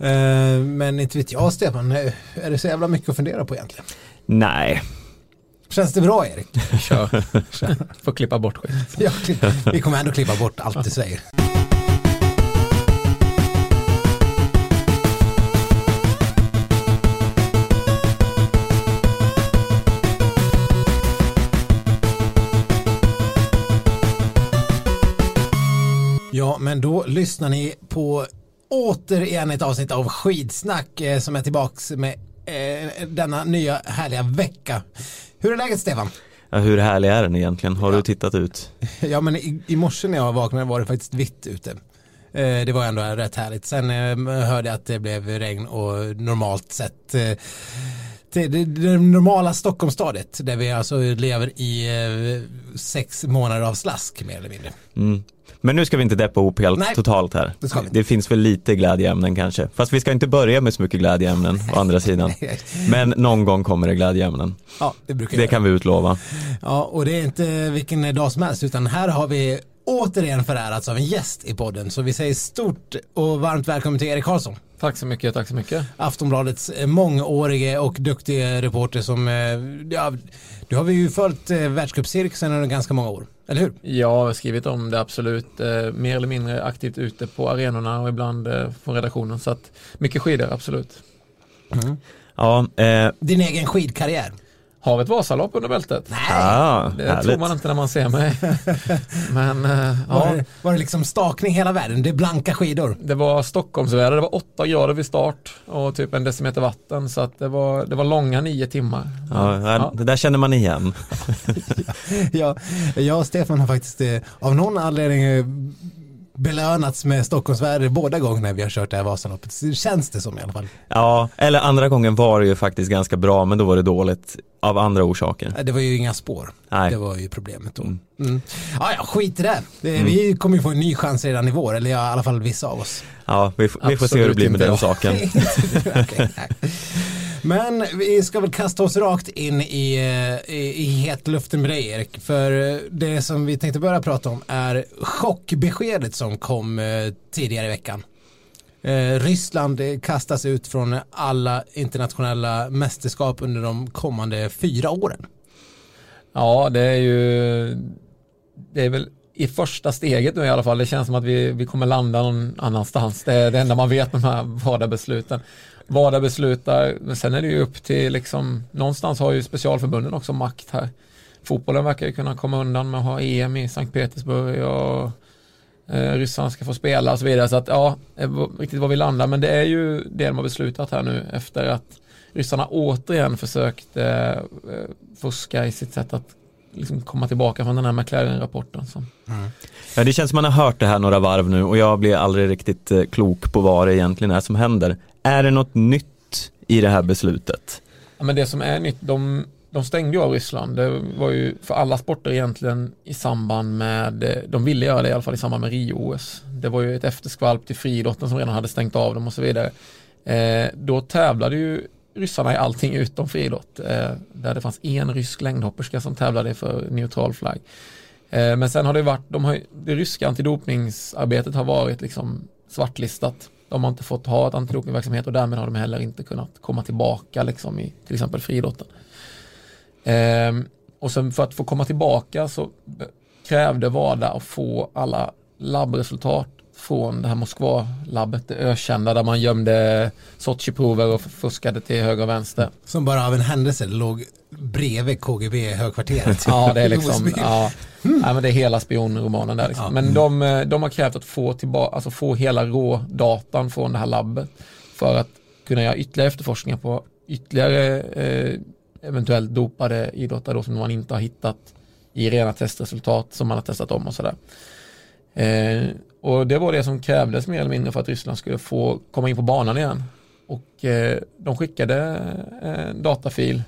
Eh, men inte vet jag Stefan, eh, är det så jävla mycket att fundera på egentligen? Nej. Känns det bra Erik? Kör. Får klippa bort skit. Ja, vi kommer ändå klippa bort allt du säger. Ja, men då lyssnar ni på återigen ett avsnitt av Skidsnack eh, som är tillbaks med eh, denna nya härliga vecka. Hur är läget Stefan? Ja, hur härlig är den egentligen? Har du tittat ut? Ja, men i, i morse när jag vaknade var det faktiskt vitt ute. Eh, det var ändå rätt härligt. Sen hörde jag att det blev regn och normalt sett det, det, det normala Stockholmsstadiet där vi alltså lever i eh, sex månader av slask mer eller mindre. Mm. Men nu ska vi inte deppa ihop helt Nej, totalt här. det. Det finns väl lite glädjeämnen kanske. Fast vi ska inte börja med så mycket glädjeämnen å andra sidan. Men någon gång kommer det glädjeämnen. Ja, det brukar Det kan vi utlova. Ja, och det är inte vilken dag som helst utan här har vi återigen förärats av en gäst i podden. Så vi säger stort och varmt välkommen till Erik Karlsson. Tack så mycket, tack så mycket. Aftonbladets eh, mångårige och duktiga reporter som, eh, ja, du har vi ju följt eh, världscupcirkusen under ganska många år, eller hur? Jag har skrivit om det absolut, eh, mer eller mindre aktivt ute på arenorna och ibland eh, från redaktionen. Så att mycket skidor, absolut. Ja, eh, Din egen skidkarriär. Har ett Vasalopp under bältet. Nej, ah, Det härligt. tror man inte när man ser mig. Men eh, var, ja, det, var det liksom stakning hela världen? Det är blanka skidor. det var Stockholmsväder, det var åtta grader vid start och typ en decimeter vatten. Så att det var, det var långa nio timmar. Ja, ja, det där känner man igen. Ja, jag och Stefan har faktiskt eh, av någon anledning eh, belönats med Stockholmsväder båda gångerna vi har kört det här Vasaloppet. Så Känns det som i alla fall. Ja, eller andra gången var det ju faktiskt ganska bra, men då var det dåligt av andra orsaker. Det var ju inga spår. Nej. Det var ju problemet då. Mm. Mm. Ja, ja, skit i det. det Vi kommer ju få en ny chans redan i vår, eller ja, i alla fall vissa av oss. Ja, vi, vi får se hur det blir med den saken. Nej. Men vi ska väl kasta oss rakt in i, eh, i, i hetluften med dig Erik. För eh, det som vi tänkte börja prata om är chockbeskedet som kom eh, tidigare i veckan. Ryssland kastas ut från alla internationella mästerskap under de kommande fyra åren. Ja, det är ju det är väl i första steget nu i alla fall. Det känns som att vi, vi kommer landa någon annanstans. Det är det enda man vet med de här vardagsbesluten. WADA beslutar, men sen är det ju upp till liksom, någonstans har ju specialförbunden också makt här. Fotbollen verkar ju kunna komma undan med att ha EM i Sankt Petersburg och eh, ryssarna ska få spela och så vidare. Så att ja, riktigt var vi landar, men det är ju det de har beslutat här nu efter att ryssarna återigen försökt eh, eh, fuska i sitt sätt att liksom komma tillbaka från den här McLaren-rapporten. Som, Ja, det känns som man har hört det här några varv nu och jag blir aldrig riktigt eh, klok på vad det egentligen är som händer. Är det något nytt i det här beslutet? ja, men det som är nytt, de, de stängde ju av Ryssland. Det var ju för alla sporter egentligen i samband med, de ville göra det i alla fall i samband med Rio-OS. Det var ju ett efterskvalp till friidrotten som redan hade stängt av dem och så vidare. Eh, då tävlade ju ryssarna i allting utom friidrott. Eh, där det fanns en rysk längdhopperska som tävlade för neutral flagg. Eh, men sen har det varit, de har, det ryska antidopningsarbetet har varit liksom svartlistat. De har inte fått ha ett antidopingverksamhet och därmed har de heller inte kunnat komma tillbaka liksom i till exempel friidrotten. Ehm, och sen för att få komma tillbaka så krävde WADA att få alla labbresultat från det här Moskva-labbet, det ökända där man gömde Sochi-prover och fuskade till höger och vänster. Som bara av en händelse låg bredvid KGB högkvarteret. Ja, det är liksom, Osby. ja, men det är hela spionromanen där liksom. Men de, eh, de har krävt att få tillbaka, alltså få hela rådatan från det här labbet för att kunna göra ytterligare efterforskningar på ytterligare eh, eventuellt dopade idrottare då som man inte har hittat i rena testresultat som man har testat om och sådär. Eh, och det var det som krävdes mer eller mindre för att Ryssland skulle få komma in på banan igen. Och eh, de skickade eh, en datafil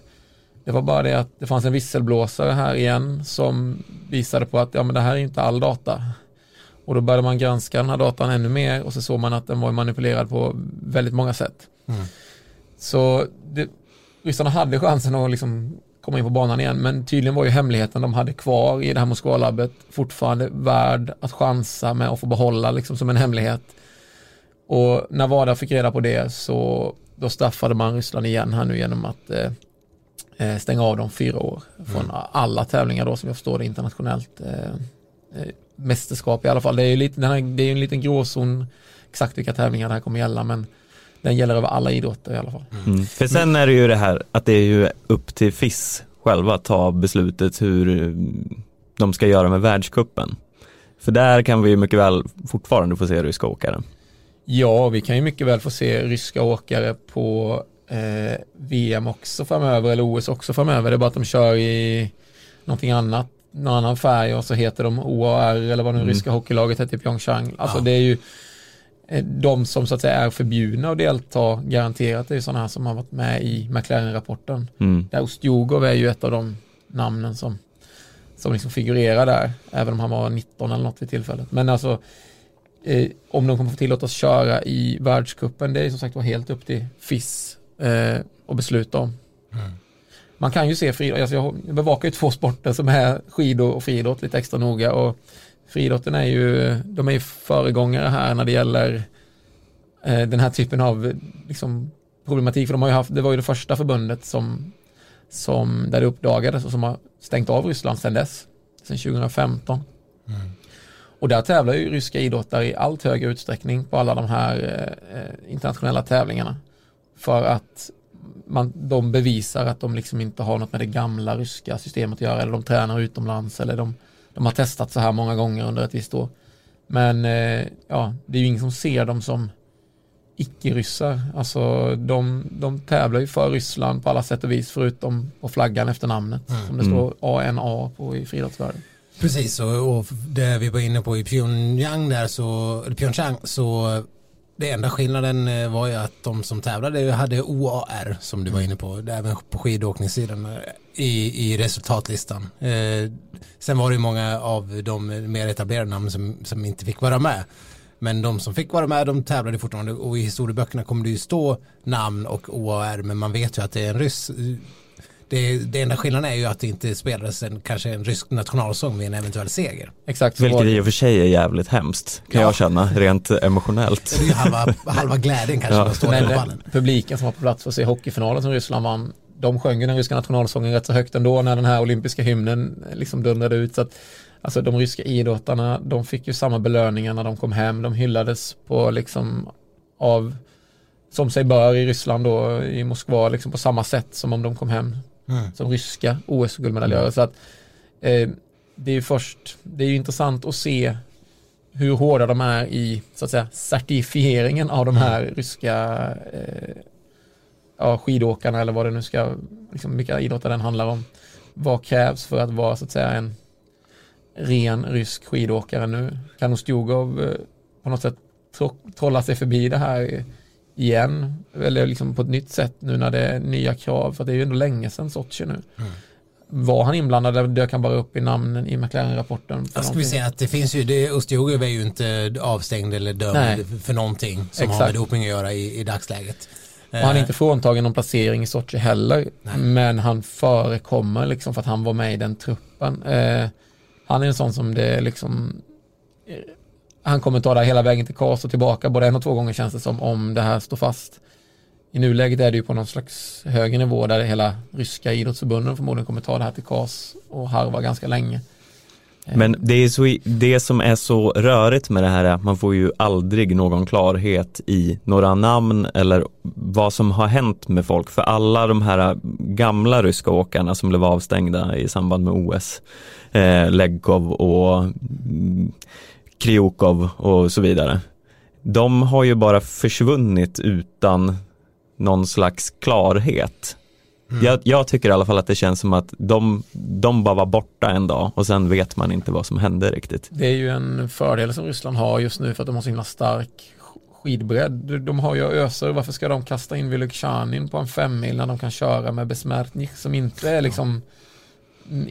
det var bara det att det fanns en visselblåsare här igen som visade på att ja, men det här är inte all data. Och då började man granska den här datan ännu mer och så såg man att den var manipulerad på väldigt många sätt. Mm. Så det, ryssarna hade chansen att liksom komma in på banan igen men tydligen var ju hemligheten de hade kvar i det här Moskvalabbet fortfarande värd att chansa med att få behålla liksom som en hemlighet. Och när WADA fick reda på det så då straffade man Ryssland igen här nu genom att eh, eh stänga av dem fyra år från mm. alla tävlingar då som jag förstår det internationellt. Eh, eh, mästerskap i alla fall. Det är ju lite, här, det är en liten gråzon exakt vilka tävlingar det här kommer gälla men den gäller över alla idrotter i alla fall. Mm. mm. För sen är det ju det här att det är ju upp till FIS själva att ta beslutet hur de ska göra med världskuppen. För där kan vi ju mycket väl fortfarande få se ryska åkare. Ja, vi kan ju mycket väl få se ryska åkare på eh, VM också framöver eller OS också framöver. Det är bara att de kör i någonting annat, någon annan färg och så heter de OAR eller vad nu mm. ryska hockeylaget heter i Pyeongchang. Alltså ja. det är ju eh, de som så att säga är förbjudna att delta garanterat det är sådana här som har varit med i McLaren-rapporten. Mm. Där Ostjogov är ju ett av de namnen som, som liksom figurerar där, även om han var 19 eller något vid tillfället. Men alltså eh, om de kommer få tillåtas köra i världskuppen, det är som sagt var helt upp till FIS eh, att besluta om. Mm. Man kan ju se friidrott, alltså jag bevakar ju två sporter som är skidor och friidrott lite extra noga och friidrotten är ju, de är ju föregångare här när det gäller eh, den här typen av liksom, problematik, för de har ju haft, det var ju det första förbundet som, som där det uppdagades och som har stängt av Ryssland sedan dess, sedan 2015. Mm. Och där tävlar ju ryska idrottare i allt högre utsträckning på alla de här eh, internationella tävlingarna. För att man, de bevisar att de liksom inte har något med det gamla ryska systemet att göra eller de tränar utomlands eller de, de har testat så här många gånger under ett visst år. Men eh, ja, det är ju ingen som ser dem som icke-ryssar. Alltså de, de tävlar ju för Ryssland på alla sätt och vis förutom på flaggan efter namnet mm. som det står ANA på i friidrottsvärlden. Precis, och, och det vi var inne på i Pyongyang där så, Pyeongchang så det enda skillnaden eh, var ju att de som tävlade hade OAR som du var inne på, även på skidåkningssidan eh, i, i resultatlistan. Eh, sen var det ju många av de mer etablerade namn som, som inte fick vara med. Men de som fick vara med de tävlade fortfarande och i historieböckerna kommer det ju stå namn och OAR men man vet ju att det är en ryss eh, det, det enda skillnaden är ju att det inte spelades en, kanske en rysk nationalsång vid en eventuell seger. Exakt. Vilket i och för sig är jävligt hemskt kan ja. jag känna rent emotionellt. Det är ju halva, halva glädjen kanske ja. att stå Men den, publiken som var på plats för att se hockeyfinalen som Ryssland vann de sjöng ju den ryska nationalsången rätt så högt ändå när den här olympiska hymnen liksom dundrade ut. Så att, alltså de ryska idrottarna, de fick ju samma belöningar när de kom hem. De hyllades på liksom av, som sig bör i Ryssland då, i Moskva, liksom på samma sätt som om de kom hem mm. som ryska OS-guldmedaljörer. Mm. Så att eh, det är ju först, det är ju intressant att se hur hårda de är i så att säga certifieringen av de här mm. ryska eh, ja, skidåkarna eller vad det nu ska, liksom vilka idrotter den handlar om. Vad krävs för att vara så att säga en ren rysk skidåkare nu? Kan Ostjogov eh, på något sätt trolla sig förbi det här igen, eller liksom på ett nytt sätt nu när det är nya krav, för det är ju ändå länge sedan Sochi nu. Mm. Var han inblandad dök han bara upp i namnen i McLaren-rapporten? Jag ska vi säga att det finns ju, det, är ju inte avstängd eller dömd Nej. för någonting som Exakt. har med doping att göra i, i dagsläget. Och han är inte fråntagen någon placering i Sochi heller, Nej. men han förekommer liksom för att han var med i den truppen. Eh, han är en sån som det liksom han kommer ta det hela vägen till KAS och tillbaka både en och två gånger känns det som om det här står fast. I nuläget är det ju på någon slags högre nivå där hela ryska idrottsförbunden förmodligen kommer ta det här till KAS och harva ganska länge. Men det, är så, det som är så rörigt med det här är att man får ju aldrig någon klarhet i några namn eller vad som har hänt med folk. För alla de här gamla ryska åkarna som blev avstängda i samband med OS, eh, Legkov och mm, Kriokov och så vidare. De har ju bara försvunnit utan någon slags klarhet. Mm. Jag, jag, tycker i alla fall att det känns som att de, de bara var borta en dag och sen vet man inte vad som hände riktigt. Det är ju en fördel som Ryssland har just nu för att de har så himla stark skidbredd. De har ju öser, varför ska de kasta in Vylukjanin på en femmil när de kan köra med Besmärtnich som inte är liksom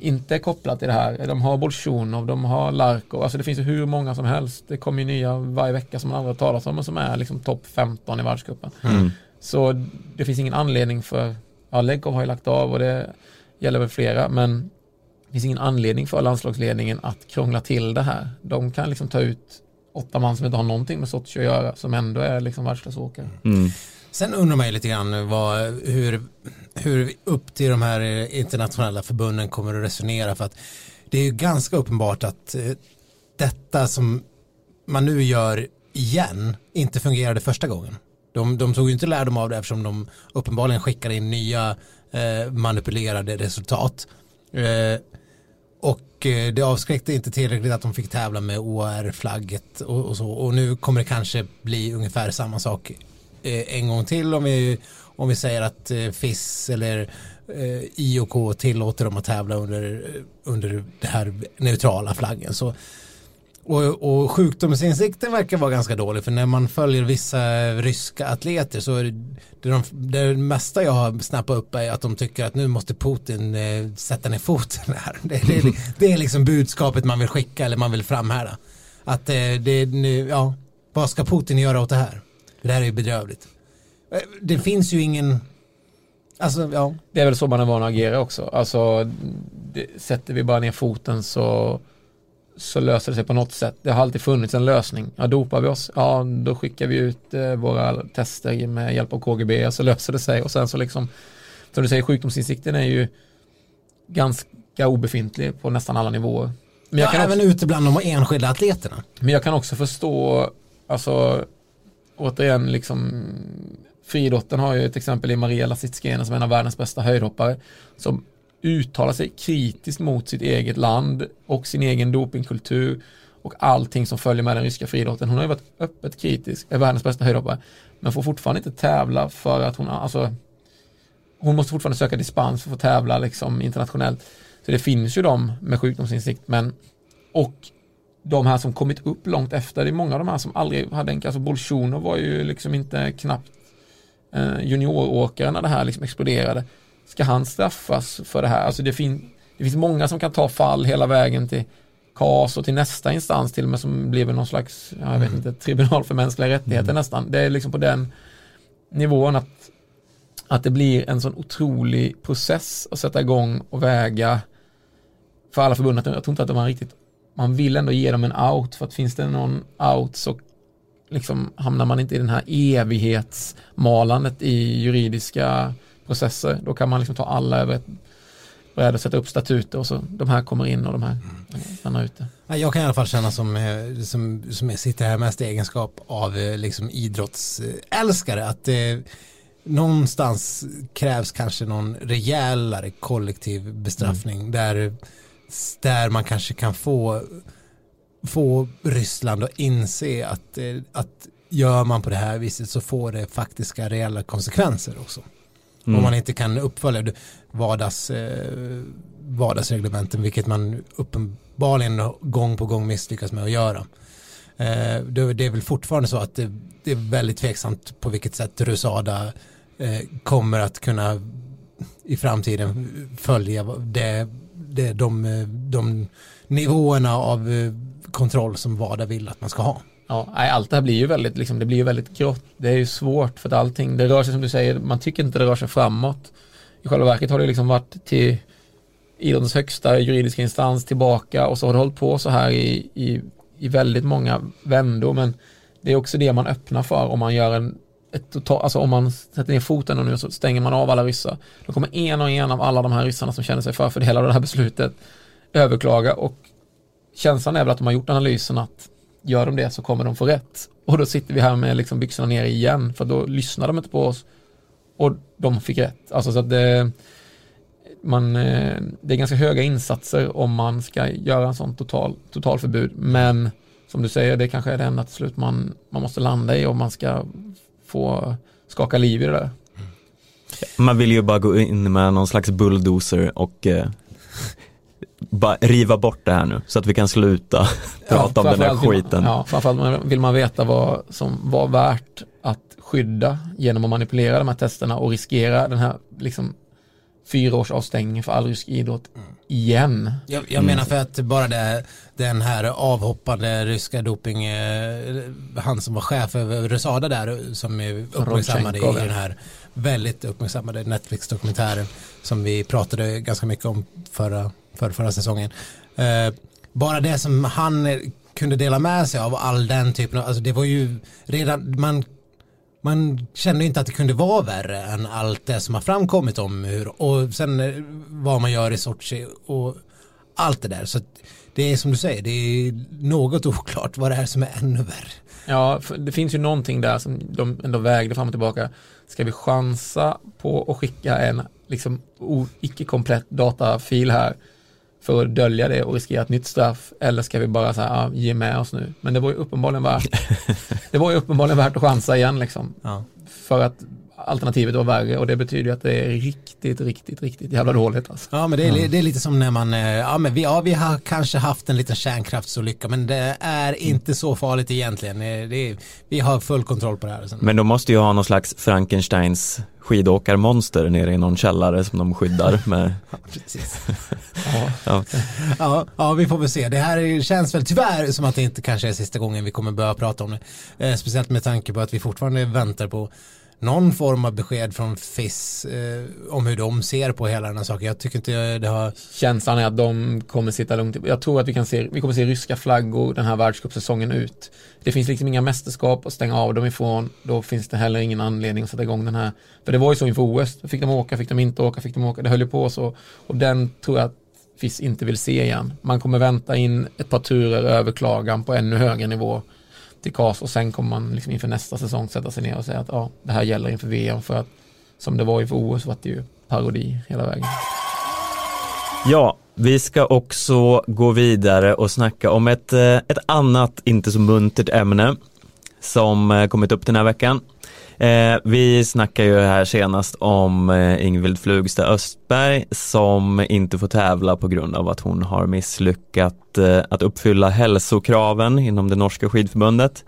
inte är kopplat till det här. De har Bolsjunov, de har Larko, alltså det finns ju hur många som helst. Det kommer ju nya varje vecka som man aldrig har talat om och som är liksom topp 15 i världscupen. Mm. Så det finns ingen anledning för, ja Legkov har ju lagt av och det gäller väl flera, men det finns ingen anledning för landslagsledningen att krångla till det här. De kan liksom ta ut åtta man som inte har någonting med Sochi att göra som ändå är liksom världsklasseåkare. Mm. Sen undrar man ju lite grann vad, hur, hur upp till de här internationella förbunden kommer att resonera för att det är ju ganska uppenbart att eh, detta som man nu gör igen inte fungerade första gången. De, de tog ju inte lärdom av det eftersom de uppenbarligen skickade in nya eh, manipulerade resultat. Eh, och eh, det avskräckte inte tillräckligt att de fick tävla med OR-flagget och, och, så. Och nu kommer det kanske bli ungefär samma sak en gång till om vi, om vi säger att eh, FIS eller eh, IOK tillåter dem att tävla under, under det här neutrala flaggen. Så och, och sjukdomsinsikten verkar vara ganska dålig för när man följer vissa ryska atleter så är det, det, de, det mesta jag har snappat upp är att de tycker att nu måste Putin eh, sätta ner foten här. Det, det, det, är liksom budskapet man vill skicka eller man vill framhärda. Att eh, det, nu, ja, vad ska Putin göra åt det här? Det här är ju bedrövligt. Eh, det finns ju ingen, alltså ja. Det är väl så man är van att agera också. Alltså, det, sätter vi bara ner foten så så löser det sig på något sätt. Det har alltid funnits en lösning. Ja, dopar vi oss, ja då skickar vi ut eh, våra tester med hjälp av KGB så löser det sig och sen så liksom, som du säger, sjukdomsinsikten är ju ganska obefintlig på nästan alla nivåer. Men jag ja, kan även också, ute bland de enskilda atleterna. Men jag kan också förstå, alltså återigen liksom friidrotten har ju ett exempel i Maria Lasitskene som är en av världens bästa höjdhoppare som uttalar sig kritiskt mot sitt eget land och sin egen dopingkultur och allting som följer med den ryska friidrotten. Hon har ju varit öppet kritisk, är världens bästa höjdhoppare, men får fortfarande inte tävla för att hon, alltså, hon måste fortfarande söka dispens för att få tävla liksom internationellt. Så det finns ju de med sjukdomsinsikt, men och de här som kommit upp långt efter, det är många av de här som aldrig hade en, alltså Bolsjunov var ju liksom inte knappt eh, junioråkare när det här liksom exploderade. Ska han straffas för det här? Alltså det, fin det finns många som kan ta fall hela vägen till KAS och till nästa instans till och med som blir någon slags, jag vet mm. inte, tribunal för mänskliga rättigheter mm. nästan. Det är liksom på den nivån att, att det blir en sån otrolig process att sätta igång och väga för alla förbund. Jag tror inte att de har riktigt, man vill ändå ge dem en out för att finns det någon out så liksom hamnar man inte i den här evighetsmalandet i juridiska processer. Då kan man liksom ta alla över ett bräde och sätta upp statuter och så de här kommer in och de här stannar ute. Jag kan i alla fall känna som, eh, som, som jag sitter här mest i egenskap av eh, liksom idrottsälskare att eh, någonstans krävs kanske någon rejälare kollektiv bestraffning mm. där, där man kanske kan få få Ryssland att inse att, att gör man på det här viset så får det faktiska reella konsekvenser också. Mm. Om man inte kan uppfölja vardags, eh, vardagsreglementen, vilket man uppenbarligen gång på gång misslyckas med att göra. Eh, det, är väl fortfarande så att det, det, är väldigt tveksamt på vilket sätt Rusada eh, kommer att kunna i framtiden följa det, det, de, de nivåerna av eh, kontroll som WADA vill att man ska ha. Ja, allt det här blir ju väldigt, liksom, det blir ju väldigt grått. Det är ju svårt för att allting, det rör sig som du säger, man tycker inte det rör sig framåt. I själva verket har det liksom varit till idrottens högsta juridiska instans tillbaka och så har det hållit på så här i, i, i väldigt många vändor. Men det är också det man öppnar för om man gör en ett total, alltså om man sätter ner foten och nu så stänger man av alla ryssar. Då kommer en och en av alla de här ryssarna som känner sig förfördelade av det här beslutet överklaga och känslan är väl att de har gjort analysen att gör de det så kommer de få rätt. Och då sitter vi här med liksom byxorna ner igen för då lyssnar de inte på oss och de fick rätt. Alltså så att det, man, eh, det är ganska höga insatser om man ska göra en sån total, totalförbud. Men som du säger, det kanske är det enda till slut man, man måste landa i om man ska få skaka liv i det där. Man vill ju bara gå in med någon slags bulldozer och eh, bara riva bort det här nu så att vi kan sluta prata ja, om den här skiten. Ja, framförallt vill man veta vad som var värt att skydda genom att manipulera de här testerna och riskera den här liksom fyra års avstängning för all rysk idrott igen. Jag, jag menar för att bara det, den här avhoppande ryska doping, eh, han som var chef över Rusada där som är uppmärksammade i den här väldigt uppmärksammade Netflix-dokumentären som vi pratade ganska mycket om förra för förra säsongen. Eh, bara det som han kunde dela med sig av all den typen av, alltså det var ju redan, man man kände inte att det kunde vara värre än allt det som har framkommit om hur och sen eh, vad man gör i Sochi och allt det där. Så det är som du säger, det är något oklart vad det är som är ännu värre. Ja, det finns ju någonting där som de ändå vägde fram och tillbaka. Ska vi chansa på att skicka en liksom icke-komplett datafil här för att dölja det och riskera ett nytt straff eller ska vi bara säga ja, ge med oss nu. Men det var ju uppenbarligen värt det var ju uppenbarligen värt att chansa igen liksom. Ja. För att alternativet var värre och det betyder ju att det är riktigt, riktigt, riktigt jävla dåligt. Alltså. Ja, men det är, det är lite som när man, eh, ja men vi, ja, vi har kanske haft en liten kärnkraftsolycka men det är inte så farligt egentligen. Eh, är, vi har full kontroll på det här. Men de måste ju ha någon slags Frankensteins skidåkarmonster nere i någon källare som de skyddar med. ja, precis. ja. Ja. ja. Ja, vi får väl se. Det här känns väl tyvärr som att det inte kanske är sista gången vi kommer börja prata om det. Eh, speciellt med tanke på att vi fortfarande väntar på någon form av besked från FIS eh, om hur de ser på hela den här saken. Jag tycker inte det har... Känslan är att de kommer sitta lugnt. Jag tror att vi kan se, vi kommer se ryska flaggor den här världscupsäsongen ut. Det finns liksom inga mästerskap att stänga av dem ifrån. Då finns det heller ingen anledning att sätta igång den här. För det var ju så inför OS. Fick de åka, fick de inte åka, fick de åka. Det höll ju på så. Och den tror jag att FIS inte vill se igen. Man kommer vänta in ett par turer överklagan på ännu högre nivå till KAS och sen kommer man liksom inför nästa säsong sätta sig ner och säga att ja, det här gäller inför VM för att som det var inför OS var det ju parodi hela vägen. Ja, vi ska också gå vidare och snacka om ett, eh, ett annat, inte så muntert ämne som eh, kommit upp den här veckan. Eh, vi snackar ju här senast om eh, Ingvild Flugstad Östberg som inte får tävla på grund av att hon har misslyckat eh, att uppfylla hälsokraven inom det norska skidförbundet.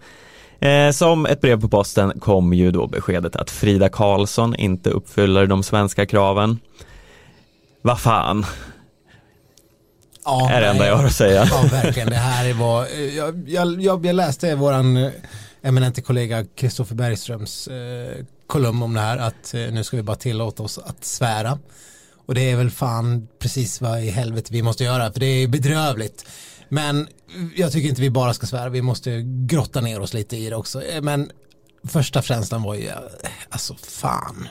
Eh, som ett brev på posten kom ju då beskedet att Frida Karlsson inte uppfyller de svenska kraven. Vad fan, Ja, är det enda jag har att säga. Ja, verkligen. Det här var, jag, jag, jag läste våran eminente kollega Kristoffer Bergströms eh, kolumn om det här att eh, nu ska vi bara tillåta oss att svära. Och det är väl fan precis vad i helvete vi måste göra för det är bedrövligt. Men jag tycker inte vi bara ska svära, vi måste grotta ner oss lite i det också. Eh, men första känslan var ju, eh, alltså fan.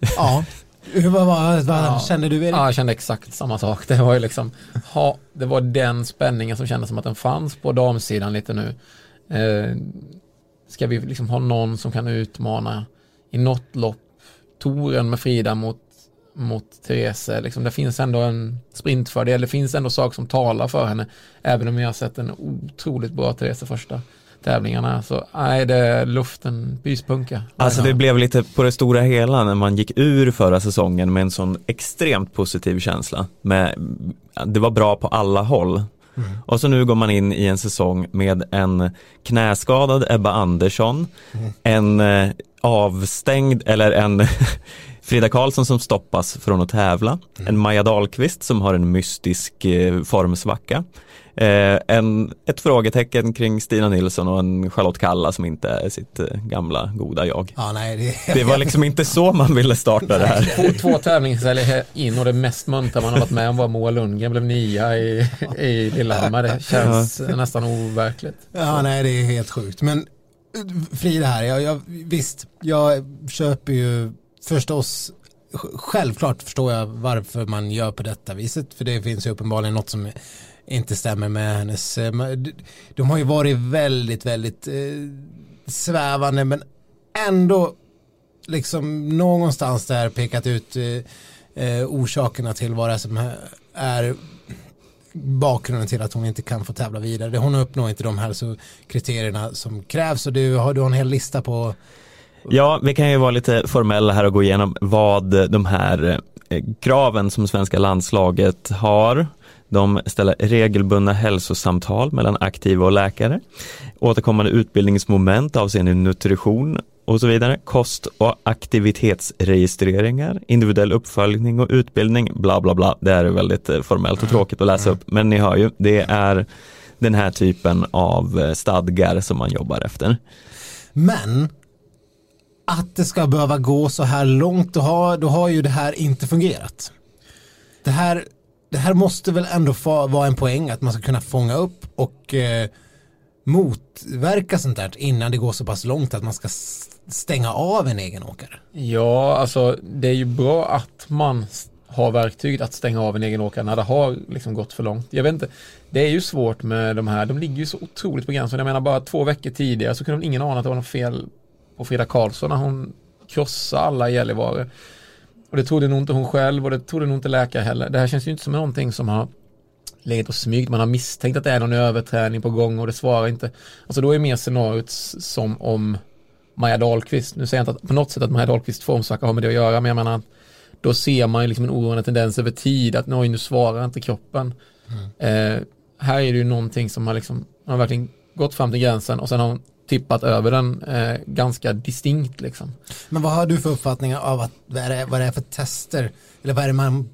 Ja, hur vad, vad, vad ja. kände du Erik? Ja, jag kände exakt samma sak. Det var ju liksom, ha, det var den spänningen som kändes som att den fanns på damsidan lite nu. Eh, ska vi liksom ha någon som kan utmana i något lopp toren med Frida mot, mot Therese. Liksom, det finns ändå en sprintfördel, det finns ändå saker som talar för henne. Även om jag har sett en otroligt bra Therese första tävlingarna. Så nej, det är luften pyspunka. Alltså det blev lite på det stora hela när man gick ur förra säsongen med en sån extremt positiv känsla. Med, det var bra på alla håll. Mm. Och så nu går man in i en säsong med en knäskadad Ebba Andersson, mm. en eh, avstängd eller en Frida Karlsson som stoppas från att tävla, mm. en Maja Dahlqvist som har en mystisk eh, formsvacka Eh, en, ett frågetecken kring Stina Nilsson och en Charlotte Kalla som inte är sitt eh, gamla goda jag. Ja, nej, det... det var liksom inte så man ville starta det här. Två, två tävlingshelger in och det mest muntra man har varit med om var Moa Lundgren blev nia i, i Lillehammer. Det känns ja. nästan overkligt. Ja, nej, det är helt sjukt. Men eh, Frida här, jag, jag, visst, jag köper ju förstås Självklart förstår jag varför man gör på detta viset för det finns ju uppenbarligen något som inte stämmer med hennes, eh, de har ju varit väldigt, väldigt eh, svävande men ändå liksom någonstans där pekat ut eh, eh orsakerna till vad det är som är bakgrunden till att hon inte kan få tävla vidare. Hon uppnår inte de hälsokriterierna som krävs och du har, du har en hel lista på Ja, vi kan ju vara lite formella här och gå igenom vad de här kraven som svenska landslaget har de ställer regelbundna hälsosamtal mellan aktiva och läkare, återkommande utbildningsmoment avseende nutrition och så vidare, kost och aktivitetsregistreringar, individuell uppföljning och utbildning, bla bla bla. Det är väldigt eh, formellt och tråkigt att läsa upp, men ni hör ju, det är den här typen av eh, stadgar som man jobbar efter. Men att det ska behöva gå så här långt, då har, då har ju det här inte fungerat. Det här det här måste väl ändå få vara en poäng att man ska kunna fånga upp och eh, motverka sånt där innan det går så pass långt att man ska stänga av en egen åkare? Ja, alltså det är ju bra att man har verktyget att stänga av en egen åkare när det har liksom gått för långt. Jag vet inte, det är ju svårt med de här, de ligger ju så otroligt på gränsen. Jag menar bara två veckor tidigare så kunde ingen ana att det var något fel på Frida Karlsson när hon krossade alla i Gällivare. Och det trodde nog inte hon själv och det trodde nog inte läkare heller. Det här känns ju inte som någonting som har legat och smygt. Man har misstänkt att det är någon överträning på gång och det svarar inte. Alltså då är mer scenariot som om Maja Dahlqvist, nu säger jag inte att på något sätt att Maja Dahlqvist formsvacka har med det att göra, men jag menar då ser man ju liksom en oroande tendens över tid att nu svarar inte kroppen. Mm. Eh, här är det ju någonting som har liksom, man har verkligen gått fram till gränsen och sen har hon tippat över den eh, ganska distinkt liksom. Men vad har du för uppfattning av att, vad, är det, vad är det för tester, eller vad är det man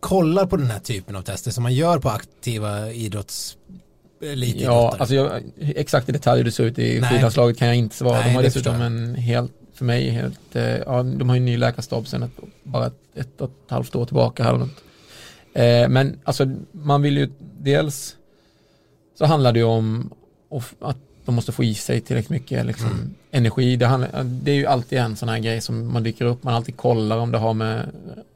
kollar på den här typen av tester som man gör på aktiva idrotts Ja, alltså jag, exakt i detalj hur det ser ut i skidlandslaget kan jag inte svara. Nej, de har dessutom en helt, för mig, helt, eh, ja, de har ju en ny läkarstab sedan ett, bara ett, ett och ett halvt år tillbaka här något. Eh, men alltså man vill ju dels så handlar det ju om att de måste få i sig tillräckligt mycket liksom, mm. energi. Det, handlar, det, är ju alltid en sån här grej som man dyker upp, man alltid kollar om det har med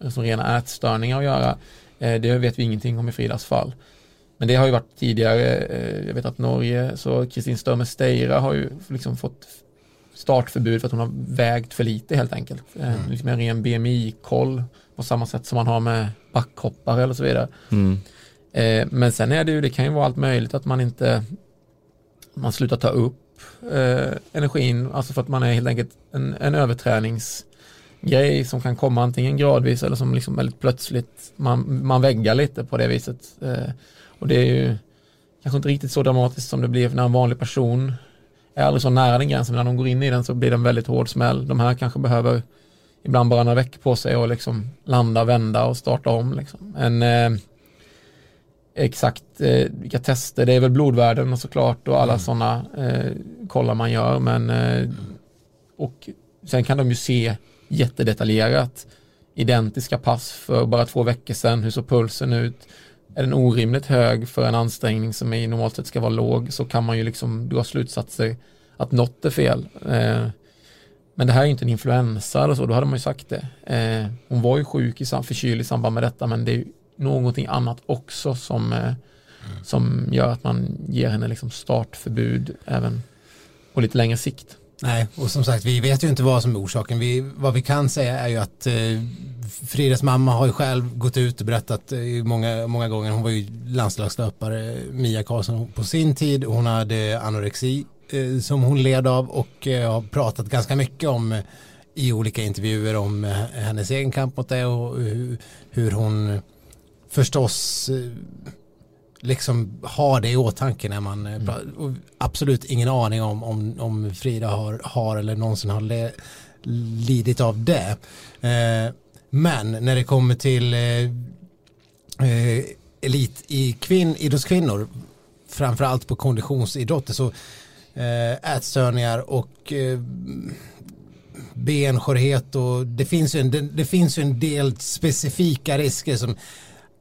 som rena ätstörningar att göra. Eh, det vet vi ingenting om i Fridas fall. Men det har ju varit tidigare, eh, jag vet att Norge, så Kristin Störmer Steira har ju liksom fått startförbud för att hon har vägt för lite helt enkelt. Eh, mm. Liksom en ren BMI-koll på samma sätt som man har med backhoppare eller så vidare. Mm. Eh, men sen är det ju, det kan ju vara allt möjligt att man inte, man slutar ta upp eh, energin, alltså för att man är helt enkelt en, en överträningsgrej som kan komma antingen gradvis eller som liksom väldigt plötsligt, man, man väggar lite på det viset. Eh, och det är ju kanske inte riktigt så dramatiskt som det blir när en vanlig person är aldrig så nära den gränsen, men när de går in i den så blir det en väldigt hård smäll. De här kanske behöver ibland bara några veckor på sig och liksom landa, vända och starta om. Liksom. En, eh, exakt eh, vilka tester, det är väl blodvärden och såklart och alla mm. sådana eh, kollar man gör, men eh, och sen kan de ju se jättedetaljerat identiska pass för bara två veckor sedan, hur såg pulsen ut, är den orimligt hög för en ansträngning som i normalt sett ska vara låg så kan man ju liksom dra slutsatser att något är fel. Eh, men det här är inte en influensa eller så, då hade man ju sagt det. Eh, hon var ju sjuk, i, förkyld i samband med detta, men det är någonting annat också som, eh, som gör att man ger henne liksom startförbud även på lite längre sikt. Nej, och som sagt, vi vet ju inte vad som är orsaken. Vi, vad vi kan säga är ju att eh, Fridas mamma har ju själv gått ut och berättat eh, många, många gånger. Hon var ju landslagslöpare, Mia Karlsson, på sin tid. Hon hade anorexi eh, som hon led av och eh, har pratat ganska mycket om eh, i olika intervjuer om eh, hennes egen kamp mot det och hur, hur hon förstås liksom ha det i åtanke när man mm. absolut ingen aning om, om, om Frida har, har eller någonsin har le, lidit av det. Eh, men när det kommer till eh, eh, elit i kvinn, idrottskvinnor, framförallt på konditionsidrotter, så eh, ätstörningar och eh, benskörhet och det finns, ju en, det, det, finns ju en del specifika risker som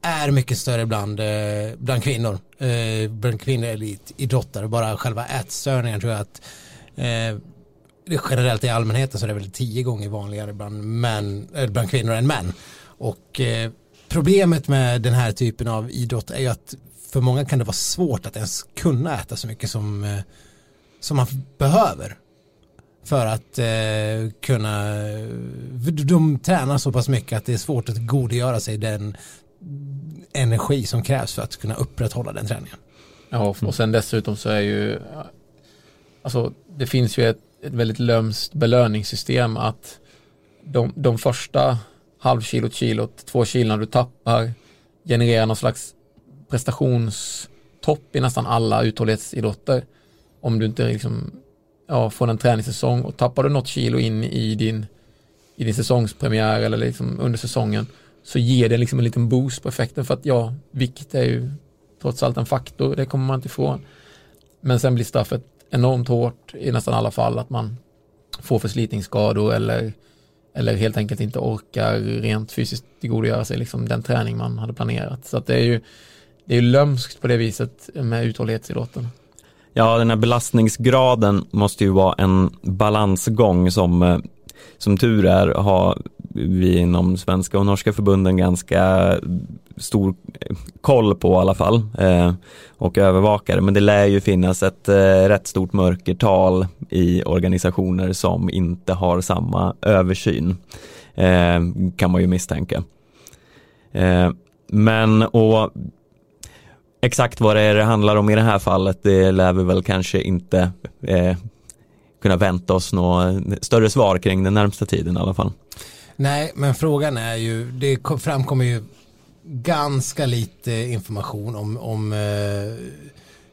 är mycket större bland, eh, bland kvinnor, eh, bland kvinnor elitidrottare, bara själva ätstörningar tror jag att eh, generellt i allmänheten så är det väl tio gånger vanligare bland, män, eh, bland kvinnor än män. Och eh, problemet med den här typen av idrott är ju att för många kan det vara svårt att ens kunna äta så mycket som, eh, som man behöver. För att eh, kunna, eh, de tränar så pass mycket att det är svårt att godgöra sig den energi som krävs för att kunna upprätthålla den träningen. Ja, och sen dessutom så är ju, alltså det finns ju ett ett väldigt lömskt belöningssystem att de, de första halvkilot, kilot, två kilona du tappar genererar någon slags prestationstopp i nästan alla uthållighetsidrotter. Om du inte liksom, ja, får en träningssäsong och tappar du något kilo in i din, i din säsongspremiär eller liksom under säsongen så ger det liksom en liten boost på effekten för att ja, vikt är ju trots allt en faktor, det kommer man inte ifrån. Men sen blir straffet enormt hårt i nästan alla fall att man får förslitningsskador eller, eller helt enkelt inte orkar rent fysiskt tillgodogöra sig liksom den träning man hade planerat. Så att det är ju det är lömskt på det viset med uthållighetsidrotten. Ja, den här belastningsgraden måste ju vara en balansgång som, eh, som tur är har vi inom svenska och norska förbunden ganska stor koll på i alla fall eh, och övervakare. Men det lär ju finnas ett eh, rätt stort mörkertal i organisationer som inte har samma översyn. Eh, kan man ju misstänka. Eh, men och exakt vad det är det handlar om i det här fallet det lär vi väl kanske inte eh, kunna vänta oss några större svar kring den närmsta tiden i alla fall. Nej, men frågan är ju, det framkommer ju ganska lite information om, om eh,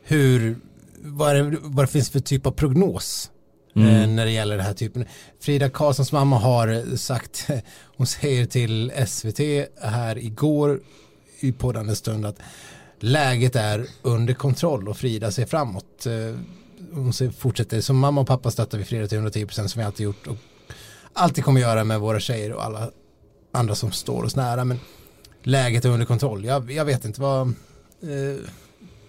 hur, vad det, vad det finns för typ av prognos mm. eh, när det gäller den här typen. Frida Karlssons mamma har sagt, hon säger till SVT här igår i poddande stund att läget är under kontroll och Frida ser framåt. Eh, hon fortsätter, som mamma och pappa stöttar vi Frida till 110% som vi alltid gjort och alltid kommer göra med våra tjejer och alla andra som står oss nära. Men läget är under kontroll. Jag, jag vet inte vad... Eh,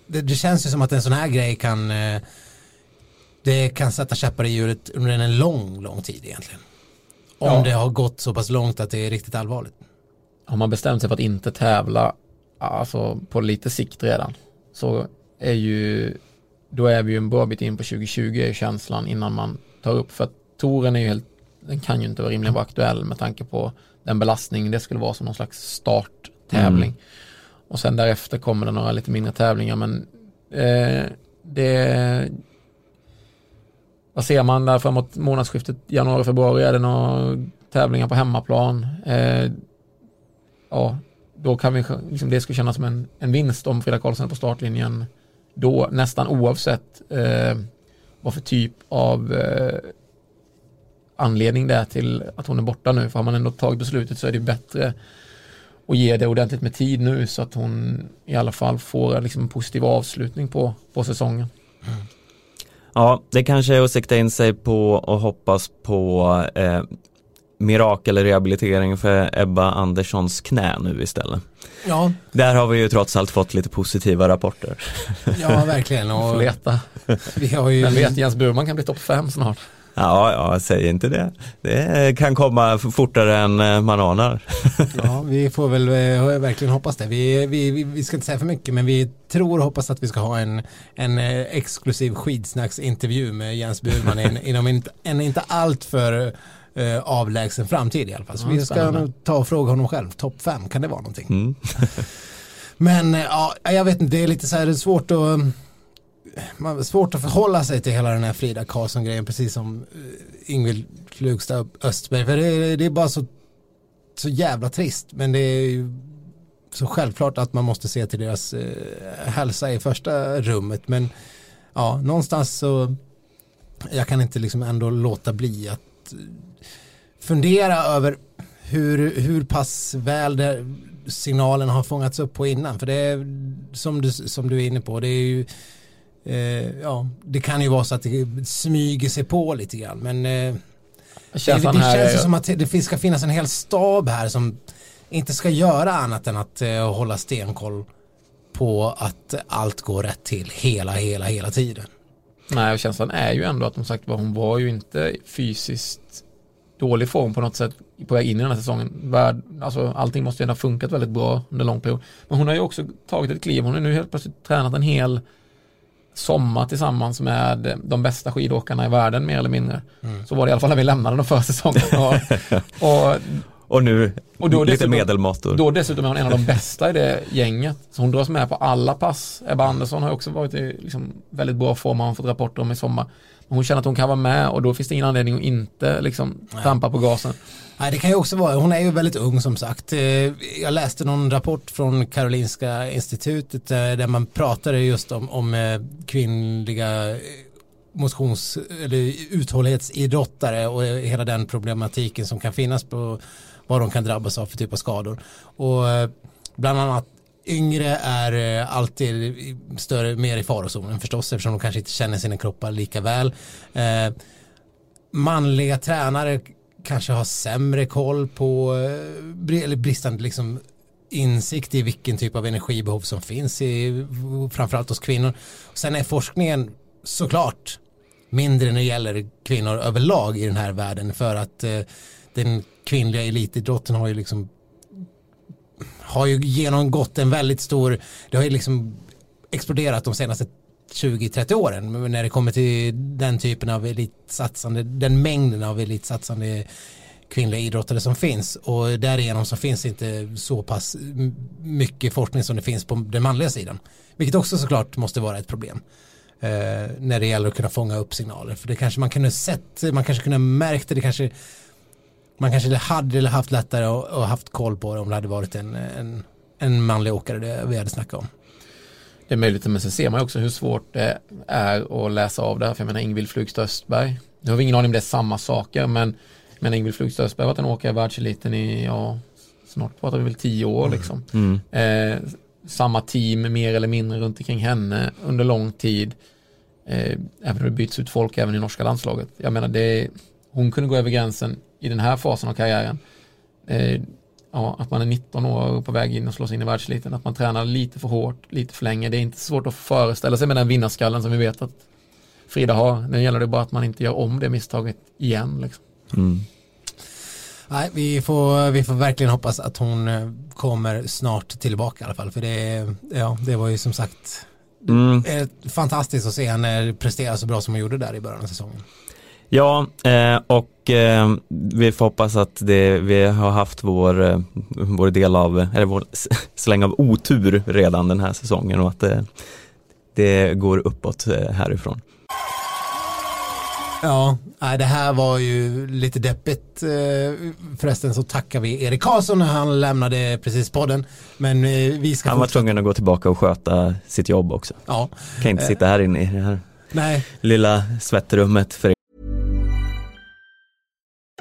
det, det, känns ju som att en sån här grej kan... Eh, det kan sätta käppar i hjulet under en lång, lång tid egentligen. Om ja. det har gått så pass långt att det är riktigt allvarligt. Har man bestämt sig för att inte tävla alltså på lite sikt redan så är ju då är vi ju en bra bit in på 2020 är känslan innan man tar upp för att touren är ju helt den kan ju inte vara rimligen vara aktuell med tanke på den belastning det skulle vara som någon slags starttävling. Mm. Och sen därefter kommer det några lite mindre tävlingar men eh, det vad ser man där framåt månadsskiftet januari-februari? Är det några tävlingar på hemmaplan? Eh, ja, då kan vi, liksom det skulle kännas som en, en vinst om Frida Karlsson är på startlinjen då, nästan oavsett eh, vad för typ av eh, anledning det är till att hon är borta nu. För har man ändå tagit beslutet så är det bättre att ge det ordentligt med tid nu så att hon i alla fall får liksom en positiv avslutning på, på säsongen. Mm. Ja, det kanske är att sikta in sig på och hoppas på eh, mirakelrehabilitering för Ebba Anderssons knä nu istället. Ja. Där har vi ju trots allt fått lite positiva rapporter. Ja, verkligen. Och leta. Vi har ju... Men vet Jens Burman kan bli topp fem snart. Ja, ja, säg inte det. Det kan komma fortare än eh, man anar. Ja, vi får väl eh, verkligen hoppas det. Vi, vi, vi ska inte säga för mycket, men vi tror och hoppas att vi ska ha en, en eh, exklusiv skidsnacksintervju med Jens Burman inom en, en inte alltför eh, avlägsen framtid i alla fall. Så ja, vi ska nog ta och fråga honom själv. Topp fem, kan det vara någonting? Mm. men ja, jag vet inte, det är lite så här svårt att man svårt att förhålla sig till hela den här Frida Karlsson-grejen precis som eh, Ingvild Flugstad Östberg. För det, det, är bara så, så jävla trist. Men det är ju så självklart att man måste se till deras eh, hälsa i första rummet. Men ja, någonstans så jag kan inte liksom ändå låta bli att eh, fundera över hur, hur pass väl det, signalen har fångats upp på innan. För det är som du, som du är inne på, det är ju eh, ja, det kan ju vara så att det smyger sig på lite grann. Men eh, det, det känns ju som att det ska finnas en hel stab här som inte ska göra annat än att eh, hålla stenkoll på att allt går rätt till hela, hela, hela tiden. Nej, och känslan är ju ändå att som sagt hon var ju inte fysiskt dålig form på något sätt på väg in i den här säsongen. alltså, allting måste ju ha funkat väldigt bra under lång period. Men hon har ju också tagit ett kliv. Hon har nu helt plötsligt tränat en hel sommar tillsammans med de bästa skidåkarna i världen mer eller mindre. Mm. Så var det i alla fall när vi lämnade den förra säsongen. Och, och, och nu och då lite medelmåttor. Då dessutom är hon en av de bästa i det gänget. Så hon dras med på alla pass. Ebba Andersson har också varit i liksom väldigt bra form, har fått rapporter om i sommar. Hon känner att hon kan vara med och då finns det ingen anledning att inte liksom trampa på gasen. Nej, det kan ju också vara, hon är ju väldigt ung som sagt. Eh, jag läste någon rapport från Karolinska institutet eh, där man pratade just om, om eh, kvinnliga motions eller uthållighetsidrottare och hela den problematiken som kan finnas på vad de kan drabbas av för typ av skador. Och bland annat yngre är eh, alltid större, mer i farozonen förstås eftersom de kanske inte känner sina kroppar lika väl. Eh, manliga tränare kanske har sämre koll på, eh, eller bristande liksom insikt i vilken typ av energibehov som finns i, framförallt hos kvinnor. Sen är forskningen såklart mindre när det gäller kvinnor överlag i den här världen för att eh, den kvinnliga elitidrotten har ju liksom har ju genomgått en väldigt stor, det har ju liksom exploderat de senaste 20-30 åren när det kommer till den typen av elitsatsande, den mängden av elitsatsande kvinnliga idrottare som finns och därigenom så finns inte så pass mycket forskning som det finns på den manliga sidan. Vilket också såklart måste vara ett problem eh, när det gäller att kunna fånga upp signaler. För det kanske man kunde sett, man kanske kunde märkt det, det kanske man kanske hade eller haft lättare och, och haft koll på det om det hade varit en, en, en manlig åkare det vi hade snackat om. Det är möjligt, men sen ser man också hur svårt det är att läsa av det här. För jag menar Ingvild Flugstad Östberg. Nu har vi ingen aning om det är samma saker, men, men Ingvild Flugstad Östberg har varit en åkare i världseliten i, ja, snart pratar vi väl tio år mm. liksom. Mm. Eh, samma team mer eller mindre runt omkring henne under lång tid. Eh, även om det byts ut folk även i norska landslaget. Jag menar, det, hon kunde gå över gränsen i den här fasen av karriären. Eh, ja, att man är 19 år på väg in och slår sig in i världseliten, att man tränar lite för hårt, lite för länge. Det är inte svårt att föreställa sig med den vinnarskallen som vi vet att Frida har. Nu gäller det bara att man inte gör om det misstaget igen. Liksom. Mm. Nej, vi får, vi får verkligen hoppas att hon eh, kommer snart tillbaka i alla fall. För det, ja, det var ju som sagt mm. fantastiskt att se henne prestera så bra som hon gjorde där i början av säsongen. Ja, eh, och eh, vi får hoppas att det, vi har haft vår, eh, vår del av, eller vår släng av otur redan den här säsongen och att det, det går uppåt härifrån. Ja, det här var ju lite deppigt. Förresten så tackar vi Erik Karlsson när han lämnade precis podden. Men vi ska han var tvungen att gå tillbaka och sköta sitt jobb också. Ja. Kan inte sitta här inne i det här Nej. lilla svettrummet för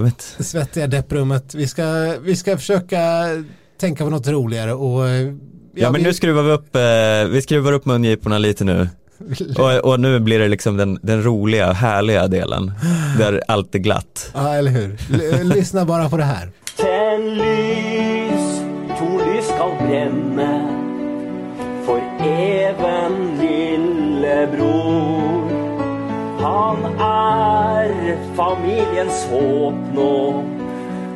Vet. Svettiga depprummet. Vi ska, vi ska försöka tänka på något roligare och Ja, ja men vi... nu skruvar vi upp, eh, vi skruvar upp mungiporna lite nu. Och, och, nu blir det liksom den, den roliga, härliga delen. Där allt är glatt. Ja, eller hur. L lyssna bara på det här. Tänd lys, to lys skal brenne for even lillebror. Han er familiens håp nå.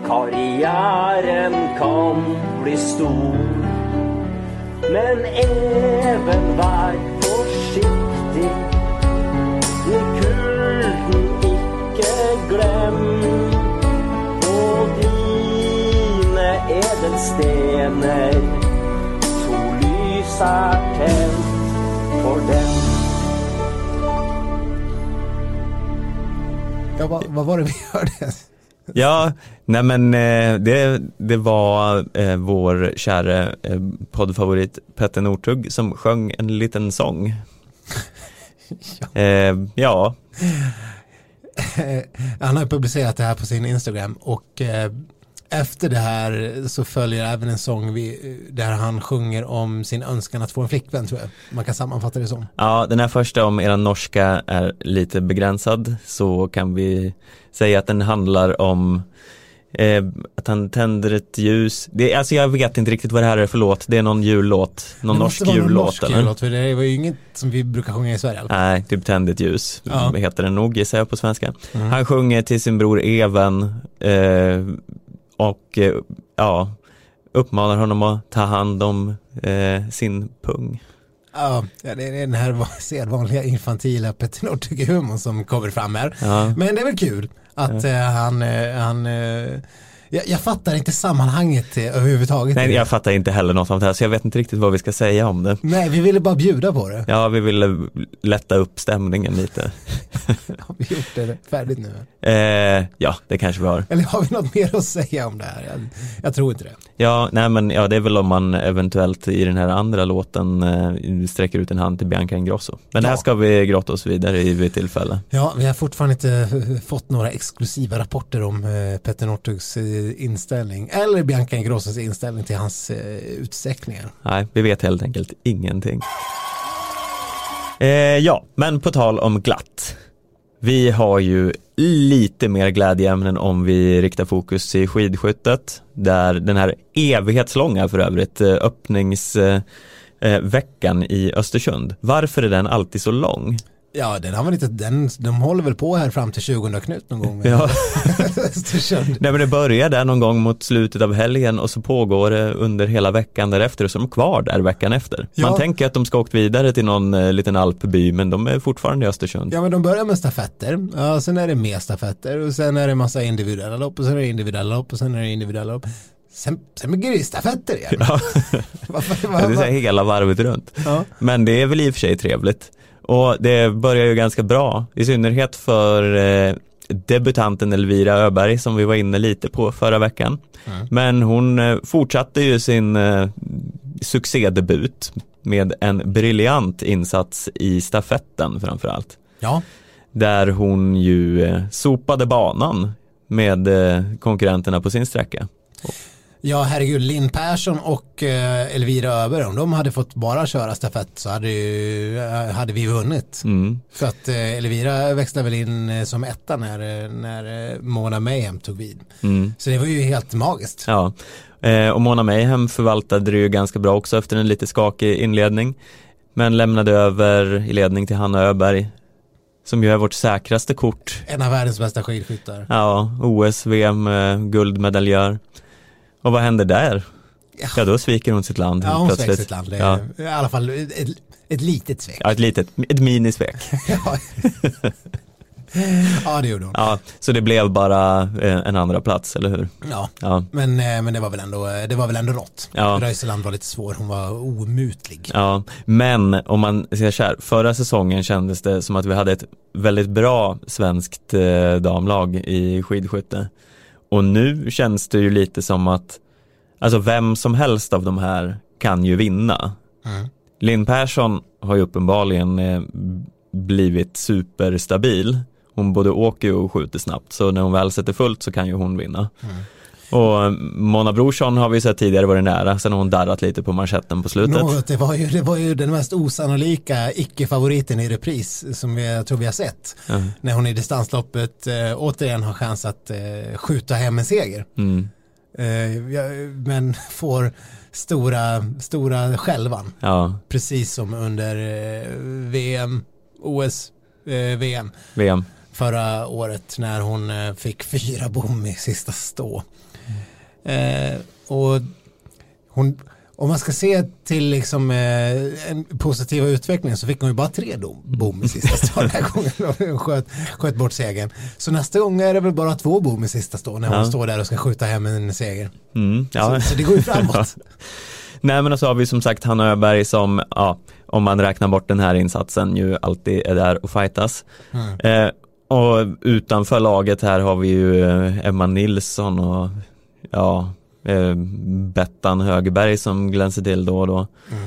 Karriären kan bli stor. Men även vær forsiktig. I kulden ikke glem. På dine edelstener, to lys er tent for dem. Ja, vad, vad var det vi hörde? Ja, nej men eh, det, det var eh, vår kära eh, poddfavorit Petter Northug som sjöng en liten sång. ja. Eh, ja. Han har publicerat det här på sin Instagram och efter det här så följer även en sång där han sjunger om sin önskan att få en flickvän tror jag. Man kan sammanfatta det som. Ja, den här första om era norska är lite begränsad så kan vi säga att den handlar om eh, att han tänder ett ljus. Det, alltså jag vet inte riktigt vad det här är för låt. Det är någon jullåt, någon det norsk jullåt. Norsk eller? jullåt, för det var ju inget som vi brukar sjunga i Sverige. Nej, typ tänd ett ljus, ja. heter den nog gissar jag på svenska. Mm. Han sjunger till sin bror Even eh, och eh, ja, uppmanar honom att ta hand om eh, sin pung. Ja, det är den här sedvanliga infantila Petter Northug-humorn som kommer fram här. Ja. Men det är väl kul att ja. Eh, han, eh, han Jag, jag fattar inte sammanhanget eh, överhuvudtaget. Nej, jag fattar inte heller något om det här så jag vet inte riktigt vad vi ska säga om det. Nej, vi ville bara bjuda på det. Ja, vi ville lätta upp stämningen lite. Har vi gjort det färdigt nu? Eh, ja, det kanske vi har. Eller har vi något mer att säga om det här? Jag, jag tror inte det. Ja, nej men ja, det är väl om man eventuellt i den här andra låten eh, sträcker ut en hand till Bianca Ingrosso. Men det här Ja. ska vi grotta oss vidare i vid tillfälle. Ja, vi har fortfarande inte eh, fått några exklusiva rapporter om eh, Petter Northugs eh, Eh, inställning eller Bianca Ingrossos inställning till hans eh, utsträckningar. Nej, vi vet helt enkelt ingenting. Eh, ja, men på tal om glatt. Vi har ju lite mer glädjeämnen om vi riktar fokus i skidskyttet. Där den här evighetslånga för övrigt eh, öppningsveckan eh, i Östersund. Varför är den alltid så lång? Ja, den har väl inte, den, de håller väl på här fram till 20 Knut någon gång. Ja. Nej men det börjar där någon gång mot slutet av helgen och så pågår det under hela veckan därefter och så är de kvar där veckan efter. Ja. Man tänker att de ska åkt vidare till någon eh, liten alpby men de är fortfarande i Östersund. Ja men de börjar med stafetter, ja, sen är det mer stafetter och sen är det massa individuella lopp och sen är det individuella lopp och sen är det individuella lopp. Sen, sen det stafetter igen. Ja. Varför, Ja, det är varför? hela varvet runt. Ja. Men det är väl i och för sig trevligt. Och det börjar ju ganska bra, i synnerhet för eh, debutanten Elvira Öberg som vi var inne lite på förra veckan. Mm. Men hon eh, fortsatte ju sin eh, succédebut med en briljant insats i stafetten framförallt. ja, Där hon ju eh, sopade banan med eh, konkurrenterna på sin sträcka. Ja herregud, Linn Persson och eh, Elvira Öberg, om de hade fått bara köra stafett så hade, ju, eh, hade vi vunnit. Mm. För att eh, Elvira växlade väl in som etta när, när Mona Mayhem tog vid. Mm. Så det var ju helt magiskt. Ja, och Mona Mayhem förvaltade det ju ganska bra också efter en lite skakig inledning. Men lämnade över i ledning till Hanna Öberg. Som ju är vårt säkraste kort. En av världens bästa skidskyttar. Ja, OS, VM, guldmedaljör. Och vad händer där? Ja, då sviker hon sitt land Ja, hon svek plötsligt. sitt land. Ja. I alla fall ett, ett litet svek. ja, ett litet, ett minisvek. Ja. det gjorde hon. Ja, så det blev bara eh, en andra plats, eller hur? Ja. Ja, Men, eh, men det var väl ändå, det var väl ändå rått. Ja. Röiseland var lite svår, hon var omutlig. Ja, men om man ser så här, förra säsongen kändes det som att vi hade ett väldigt bra svenskt eh, damlag i skidskytte. Och nu känns det ju lite som att, alltså vem som helst av de här kan ju vinna. Mm. Linn Persson har ju uppenbarligen eh, blivit superstabil. Hon både åker och skjuter snabbt, så när hon väl sätter fullt så kan ju hon vinna. Mm. Och Mona Brorsson har vi sett tidigare varit nära, sen har hon darrat lite på manschetten på slutet. Något, det, var ju, det var ju den mest osannolika icke-favoriten i repris som jag tror vi har sett. Ja. När hon i distansloppet eh, återigen har chans att eh, skjuta hem en seger. Mm. Eh, ja, men får stora, stora skälvan. Ja, Precis som under eh, VM, OS, eh, VM VM. förra året när hon eh, fick fyra bom i sista stå. Eh, och hon, om man ska se till liksom, eh, en positiva utveckling så fick hon ju bara tre dom, bom i sista stå den här gången. Hon sköt, sköt bort segern. Så nästa gång är det väl bara två bom i sista stå när hon Ja. står där och ska skjuta hem en seger. Mm, ja. Så, så det går ju framåt. Nej men och så har vi som sagt Hanna Öberg som, ja, om man räknar bort den här insatsen ju alltid är där och fightas. Mm. Eh, och utanför laget här har vi ju Emma Nilsson och ja, eh, Bettan Högberg som glänser till då och då. Mm.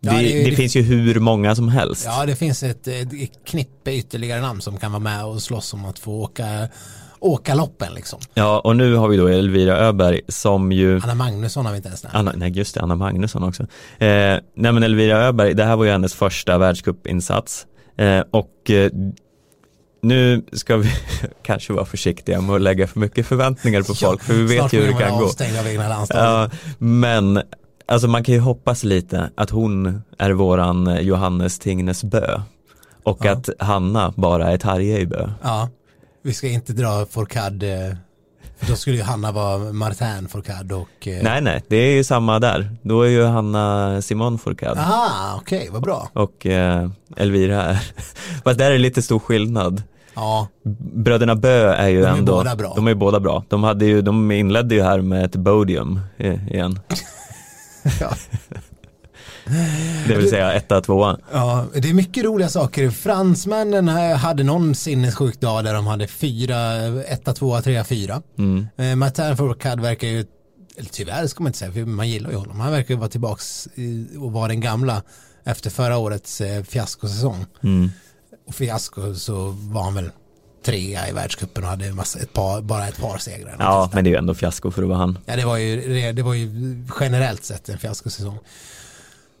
Det, Ja, det det, det- finns ju hur många som helst. Ja, det finns ett, ett knippe ytterligare namn som kan vara med och slåss om att få åka, åka loppen liksom. Ja, och nu har vi då Elvira Öberg som ju Anna Magnusson har vi inte ens nämnt. Anna, nej just det, Anna Magnusson också. Eh, nej men Elvira Öberg, det här var ju hennes första världscupinsats. Eh, och eh, nu ska vi kanske vara försiktiga med att lägga för mycket förväntningar på folk, för vi vet ju hur det kan gå. Ja, men alltså man kan ju hoppas lite att hon är våran Johannes Tingnes Bö. Och Ja. att Hanna bara är Tarje i Bö. Ja, vi ska inte dra Fourcade, eh, då skulle ju Hanna vara Martin Fourcade och... eh, Nej nej, det är ju samma där. Då är ju Hanna Simon Fourcade. Aha, okej, vad bra. och eh, Elvira är, fast där är det lite stor skillnad. Ja, Bröderna Bö är ju De är ändå, båda bra. de är båda bra. De, hade ju, de inledde ju här med ett podium eh, igen. Ja. Det vill säga etta, tvåa. ja, det är mycket roliga saker. Fransmännen eh, hade någon sinnessjuk dag där de hade fyra, etta, tvåa, trea, fyra. Mm. Eh, Martin Fourcade verkar ju, eller tyvärr ska man inte säga, för man gillar ju honom. Han verkar ju vara tillbaks i, och vara den gamla efter förra årets eh, fiaskosäsong. Mm. Och fiasko så var han väl trea i världscupen och hade massa, ett par, bara ett par segrar. Ja, men det är ju ändå fiasko för att vara han. Ja, det var ju, det var ju generellt sett en fiaskosäsong.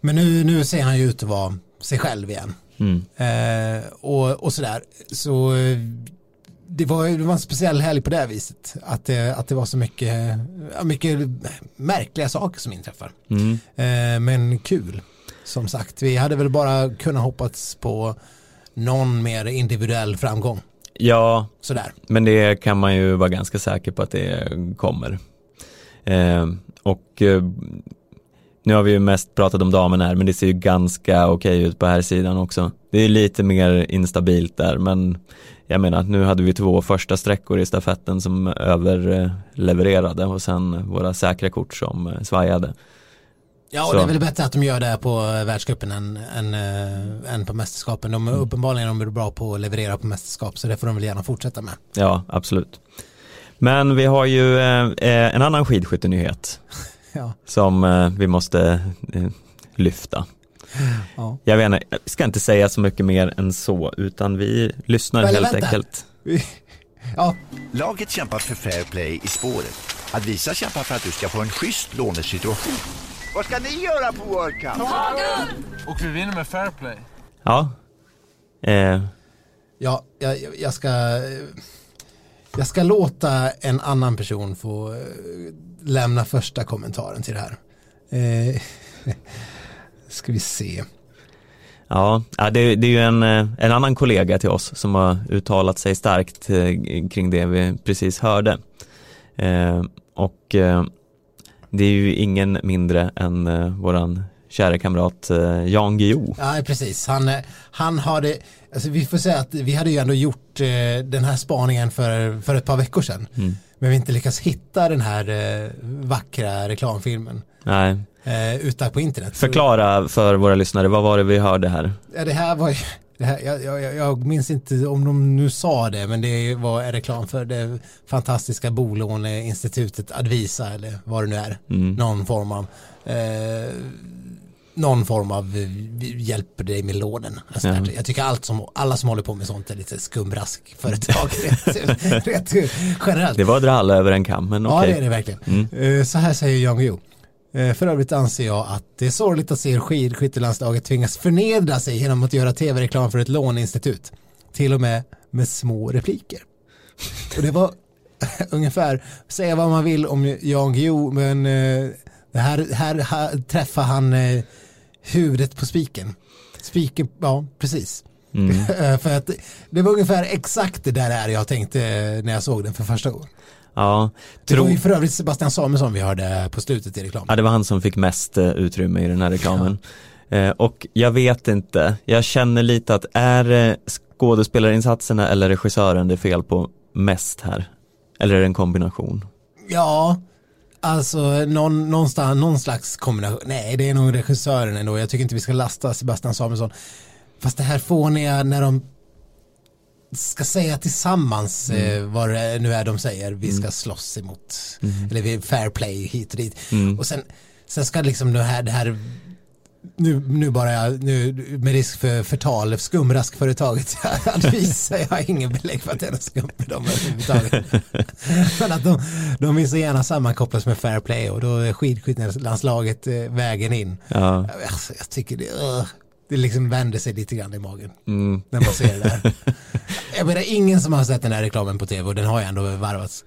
Men nu, nu ser han ju ut att vara sig själv igen. Mm. Eh, och, och sådär. Så eh, det var, det var en speciell helg på det viset. Att det, att det var så mycket, mycket märkliga saker som inträffar. Mm. Eh, men kul. Som sagt, vi hade väl bara kunnat hoppats på någon mer individuell framgång. Ja, Sådär. men det kan man ju vara ganska säker på att det kommer. Eh, och eh, nu har vi ju mest pratat om damerna här, men det ser ju ganska okej ut på här sidan också. Det är lite mer instabilt där, men jag menar, nu hade vi två första sträckor i stafetten som överlevererade och sen våra säkra kort som eh, svajade. Ja, och Så. det är väl bättre att de gör det på eh, världscupen än, än, äh, än på mästerskapen. De är Mm. uppenbarligen de är bra på att leverera på mästerskap, så det får de väl gärna fortsätta med. Ja, absolut. Men vi har ju eh, eh, en annan skidskyttenyhet Ja. som eh, vi måste eh, lyfta. Ja. Jag vet inte, jag ska inte säga så mycket mer än så, utan vi lyssnar Eller helt vänta. enkelt. ja, Laget kämpar för fair play i spåret. Advisa kämpar för att du ska få en schysst lånesituation. Vad ska ni göra på World Cup? Och vi vinner med fair play. Ja. Eh, ja jag, jag- ska jag ska låta en annan person få eh, lämna första kommentaren till det här. Eh, ska vi se. ja, det, det är ju en, eh, en annan kollega till oss som har uttalat sig starkt eh, kring det vi precis hörde. Eh, och det är ju ingen mindre än eh, våran kära kamrat eh, Jan Guillou. Ja, precis. Han, eh, han hade, alltså vi får säga att vi hade ju ändå gjort eh, den här spaningen för, för ett par veckor sedan. Mm. Men vi inte lyckats hitta den här eh, vackra reklamfilmen Nej, eh, ute på internet. Förklara för våra lyssnare, vad var det vi hörde här? Ja, det här var ju, här, jag, jag, jag minns inte om de nu sa det, men det var en reklam för det fantastiska bolåneinstitutet Advisa eller vad det nu är. Mm. Någon form av eh, någon form av eh, hjälper dig med lånen. Alltså, Ja. Jag tycker allt som, alla som håller på med sånt är lite skumraskföretag rätt, rätt generellt. Det var att dra alla över en kam, men Ja, okej. det är det verkligen. Mm. Eh, Så här säger Jan Guillou. Eh, För övrigt anser jag att det är sorgligt att se skidskyttelandslaget tvingas förnedra sig genom att göra tv-reklam för ett låneinstitut. Till och med med små repliker. Och det var ungefär, säga vad man vill om Jan Guillou, men eh, här, här, här träffar han eh, huvudet på spiken. Spiken, ja precis. Mm. för att det- var ungefär exakt det där är jag tänkte när jag såg den för första gången. Ja, Det var tro... ju för övrigt Sebastian Samuelsson vi hörde på slutet i reklamen. ja, det var han som fick mest eh, utrymme i den här reklamen. Eh, och jag vet inte, jag känner lite att är det skådespelarinsatserna eller regissören det är fel på mest här? Eller är det en kombination? Ja, alltså någon, någonstans, någon slags kombination. Nej, det är nog regissören ändå. Jag tycker inte vi ska lasta Sebastian Samuelsson. Fast det här fåniga när de ska säga tillsammans eh, vad det nu är de säger. Vi ska slåss emot, eller vi fair play hit och dit. Mm. Och sen, sen ska liksom det här, det här nu, nu bara jag, nu med risk för förtal, skumraskföretaget, att visa, jag har ingen belägg för att det är något skumt med dem överhuvudtaget. Men att de, de vill så gärna sammankopplas med fair play och då är skidskyttelandslaget eh, vägen in. Ja, Alltså, jag tycker det, uh, det liksom vänder sig lite grann i magen mm. när man ser det där. jag menar ingen som har sett den här reklamen på tv och den har ju ändå varvats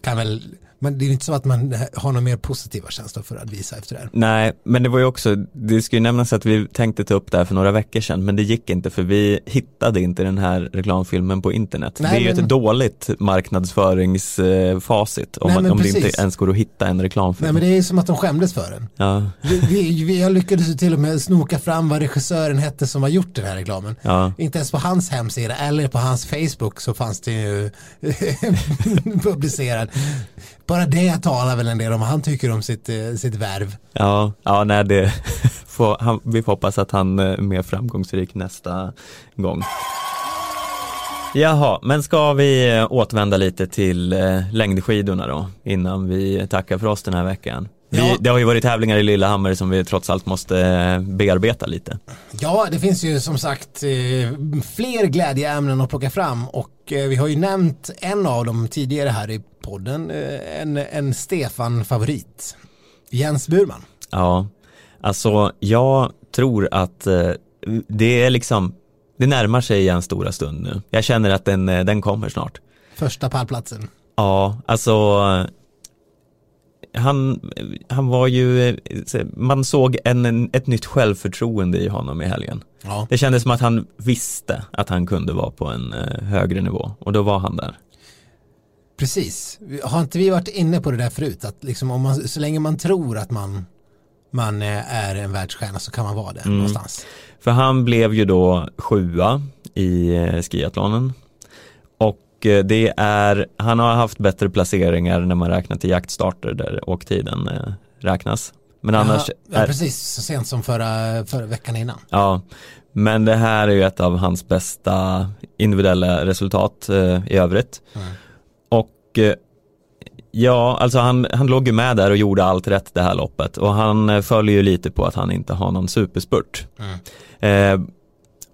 kan väl Men det är ju inte så att man har några mer positiva känslor för att visa efter det här. Nej, men det var ju också, det ska ju nämnas att vi tänkte ta upp det här för några veckor sedan, men det gick inte för vi hittade inte den här reklamfilmen på internet. Nej, det är ju men- ett dåligt marknadsföringsfacit om, Nej, man, om det inte ens går att hitta en reklamfilm. Nej men det är som att de skämdes för den. Ja, Vi, vi, vi har lyckades ju till och med snoka fram vad regissören hette som har gjort den här reklamen. ja. Inte ens på hans hemsida eller på hans Facebook så fanns det ju publicerad. Bara det talar väl en del om vad han tycker om sitt, eh, sitt värv. Ja, ja nej det får, han, vi får hoppas att han eh, är mer framgångsrik nästa gång. Jaha, men ska vi eh, återvända lite till längdskidorna då innan vi tackar för oss den här veckan? Vi. Det har ju varit tävlingar i Lillehammer som vi trots allt måste eh, bearbeta lite. Ja, det finns ju som sagt eh, fler glädjeämnen att plocka fram och eh, vi har ju nämnt en av dem tidigare här i podden, en, en Stefan-favorit. Jens Burman. Ja, alltså jag tror att det är liksom, det närmar sig en stora stund nu. Jag känner att den, den kommer snart. Första pallplatsen. Ja, alltså han, han var ju, eh, man såg en, en, ett nytt självförtroende i honom i helgen. Ja. Det kändes som att han visste att han kunde vara på en eh, högre nivå och då var han där. Precis. Har inte vi varit inne på det där förut? Att liksom om man, så länge man tror att man, man eh, är en världsstjärna så kan man vara det någonstans. För han blev ju då sjua i skiathlonen och det är, han har haft bättre placeringar när man räknar till jaktstarter där åktiden eh, räknas. Men annars, ja, ja, precis. Så sent som förra, förra veckan innan. ja, men det här är ju ett av hans bästa individuella resultat eh, i övrigt. Mm. Och eh, ja, alltså han, han låg ju med där och gjorde allt rätt det här loppet och han eh, följer ju lite på att han inte har någon superspurt. Mm.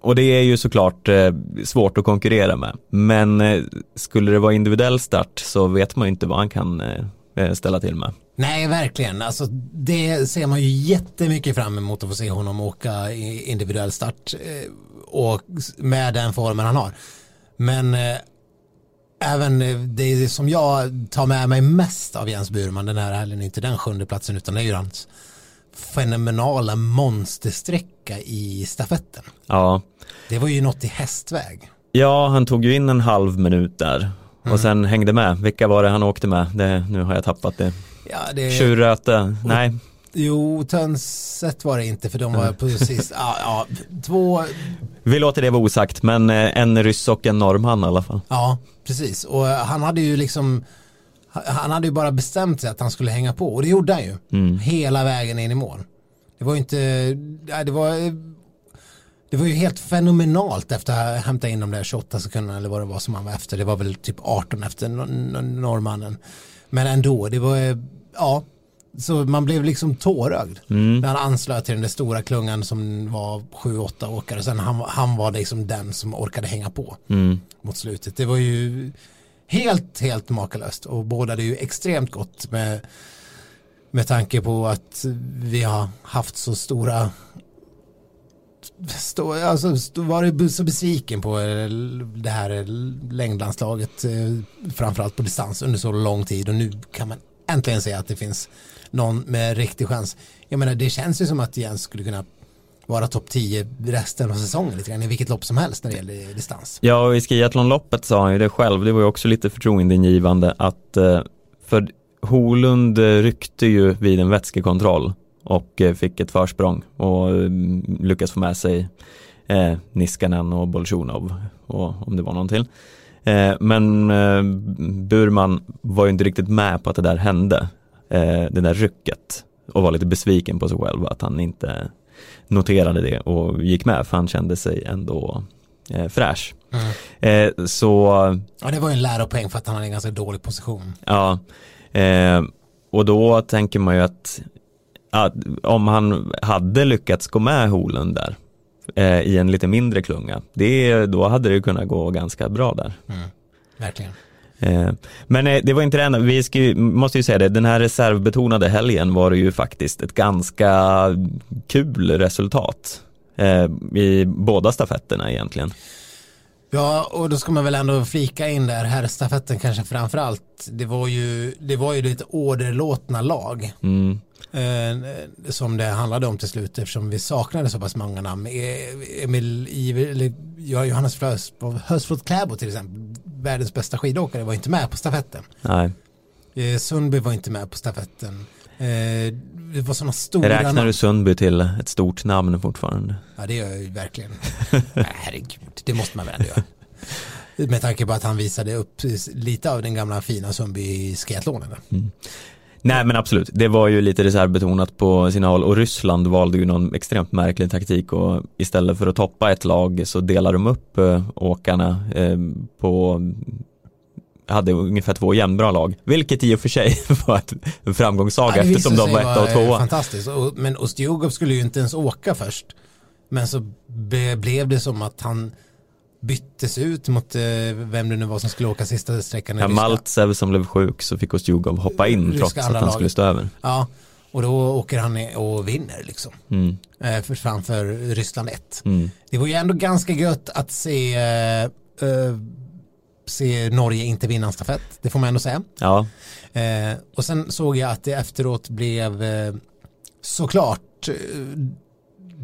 Och det är ju såklart eh, svårt att konkurrera med. Men eh, skulle det vara individuell start så vet man ju inte vad han kan eh, eh ställa till med. Nej, verkligen. Alltså, det ser man ju jättemycket fram emot att få se honom åka i individuell start eh, och med den formen han har. Men eh, även eh, det som jag tar med mig mest av Jens Burman den här helgen är inte den sjunde platsen utan det är ju hans fenomenala monstersträcka i stafetten. Ja, Det var ju något i hästväg. ja han tog ju in en halv minut där Mm. och sen hängde med. Vilka var det han åkte med? Det, nu har jag tappat det. Ja, det... Tjurröte? Nej, Jo, Tönset var det inte för de var precis, ja, ja, två, vi låter det vara osagt men eh, en ryss och en norrman i alla fall. Ja, precis. Och eh, han hade ju liksom han hade ju bara bestämt sig att han skulle hänga på och det gjorde han ju. Mm. Hela vägen in i mål. Det var ju inte, det var det var ju helt fenomenalt efter att ha hämtat in de där 28 sekunderna eller vad det var som han var efter. Det var väl typ 18 efter nor- nor- norrmannen. Men ändå, det var, ja, så man blev liksom tårögd. När han anslöt till den där stora klungan som var 7-8 åkare. Sen han, han var liksom den som orkade hänga på Mm. mot slutet. Det var ju helt, helt makalöst och båda ju extremt gott med, med tanke på att vi har haft så stora stå, alltså, stå, varit så besviken på det här längdlandslaget eh, framförallt på distans under så lång tid och nu kan man äntligen se att det finns någon med riktig chans. Jag menar det känns ju som att Jens skulle kunna vara topp 10 resten av säsongen lite grann i vilket lopp som helst när det gäller distans. Ja, och i skiathlonloppet sa han ju det själv, det var ju också lite förtroendeingivande att eh, för Holund eh, ryckte ju vid en vätskekontroll och eh, fick ett försprång och mm, lyckas få med sig eh, Niskanen och Bolsjunov och om det var någon till. Eh, men eh, Burman var ju inte riktigt med på att det där hände, eh, det där rycket och var lite besviken på sig själv att han inte noterade det och gick med för han kände sig ändå eh, fräsch. Eh, så Ja, det var ju en läropoäng för att han hade en ganska dålig position. ja, eh, och då tänker man ju att, att om han hade lyckats gå med Holund där eh, i en lite mindre klunga, det, då hade det kunnat gå ganska bra där. Verkligen. Eh, Men eh, det var inte det enda, vi ju- måste ju säga det, den här reservbetonade helgen var det ju faktiskt ett ganska kul resultat eh, i båda stafetterna egentligen. Ja, och då ska man väl ändå flika in där, herrstafetten kanske framför allt. Det var ju, det var ju lite åderlåtna lag. Mm. Eh, som det handlade om till slut eftersom vi saknade så pass många namn. E- Emil Iver, Johannes Hösflot Kläbo till exempel, världens bästa skidåkare, var inte med på stafetten. Nej. Eh, Sundby var inte med på stafetten. Eh, det var sådana stora Räknar namn. du Sundby till ett stort namn fortfarande? Ja, det gör jag ju verkligen. Nej, herregud, det måste man väl ändå göra. Med tanke på att han visade upp lite av den gamla fina Sundby i skiathlonen. Nej men absolut, det var ju lite reservbetonat på sina håll och Ryssland valde ju någon extremt märklig taktik och istället för att toppa ett lag så delar de upp eh, åkarna eh, på hade ungefär två jämnbra lag, vilket i och för sig var en framgångssaga Ja, eftersom de var etta och eh, tvåa. Fantastiskt, och, men Ostjugov skulle ju inte ens åka först. Men så be, blev det som att han byttes ut mot eh, vem det nu var som skulle åka sista sträckan. Ja, Maltsev som blev sjuk så fick Ostjugov hoppa in trots att han laget. skulle stå över. Ja, och då åker han och vinner liksom. Mm. Eh, för, framför Ryssland 1. Mm. Det var ju ändå ganska gött att se, eh, eh, se Norge inte vinna en stafett. Det får man ändå säga. Ja, Eh, och sen såg jag att det efteråt blev eh, såklart eh,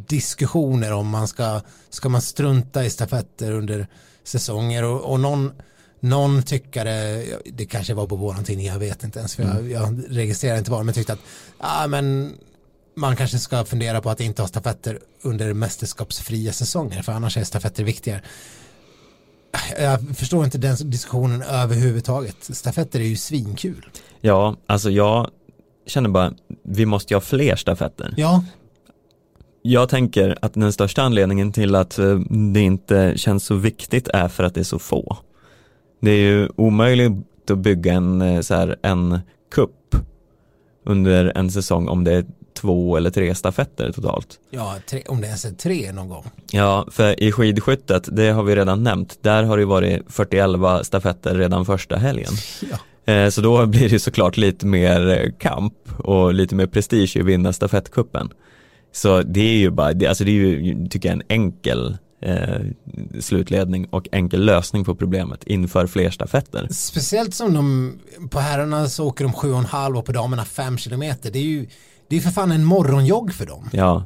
diskussioner om man ska, ska man strunta i stafetter under säsonger och, och någon, någon tyckare, det kanske var på våran tidning, jag vet inte ens för jag, jag registrerar inte bara, men tyckte att ah, men man kanske ska fundera på att inte ha stafetter under mästerskapsfria säsonger för annars är stafetter viktigare. Jag förstår inte den diskussionen överhuvudtaget. Stafetter är ju svinkul. ja, alltså jag känner bara, vi måste ju ha fler stafetter. Ja, Jag tänker att den största anledningen till att eh, det inte känns så viktigt är för att det är så få. Det är ju omöjligt att bygga en, eh, så här, en kupp under en säsong om det är två eller tre stafetter totalt. ja tre, om det ens är tre någon gång. Ja, för i skidskyttet, det har vi redan nämnt, där har det varit 41 stafetter redan första helgen. Ja. Eh, Så då blir det såklart lite mer eh, kamp och lite mer prestige i att vinna stafettkuppen. Så det är ju bara, det, alltså det är ju, tycker jag, en enkel eh, slutledning och enkel lösning på problemet inför fler stafetter. Speciellt som de på herrarna så åker de sju och en halv och på damerna fem kilometer. Det är ju det är för fan en morgonjogg för dem. Ja,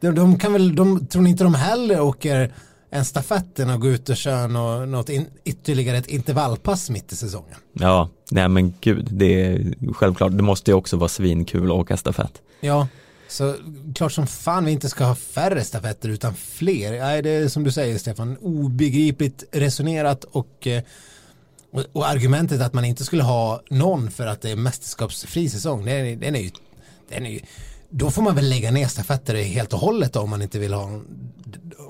De, de kan väl, de, tror ni inte de heller åker en stafetten och går ut och kör nå- något in, ytterligare ett intervallpass mitt i säsongen? ja, nej men gud, det är självklart, det måste ju också vara svinkul att åka stafett. Ja, så klart som fan vi inte ska ha färre stafetter utan fler. Nej, det är som du säger Stefan, obegripligt resonerat och, eh, och, och argumentet att man inte skulle ha någon för att det är mästerskapsfri säsong, den är, den är ju, den är ju då får man väl lägga ner stafetter helt och hållet om man inte vill ha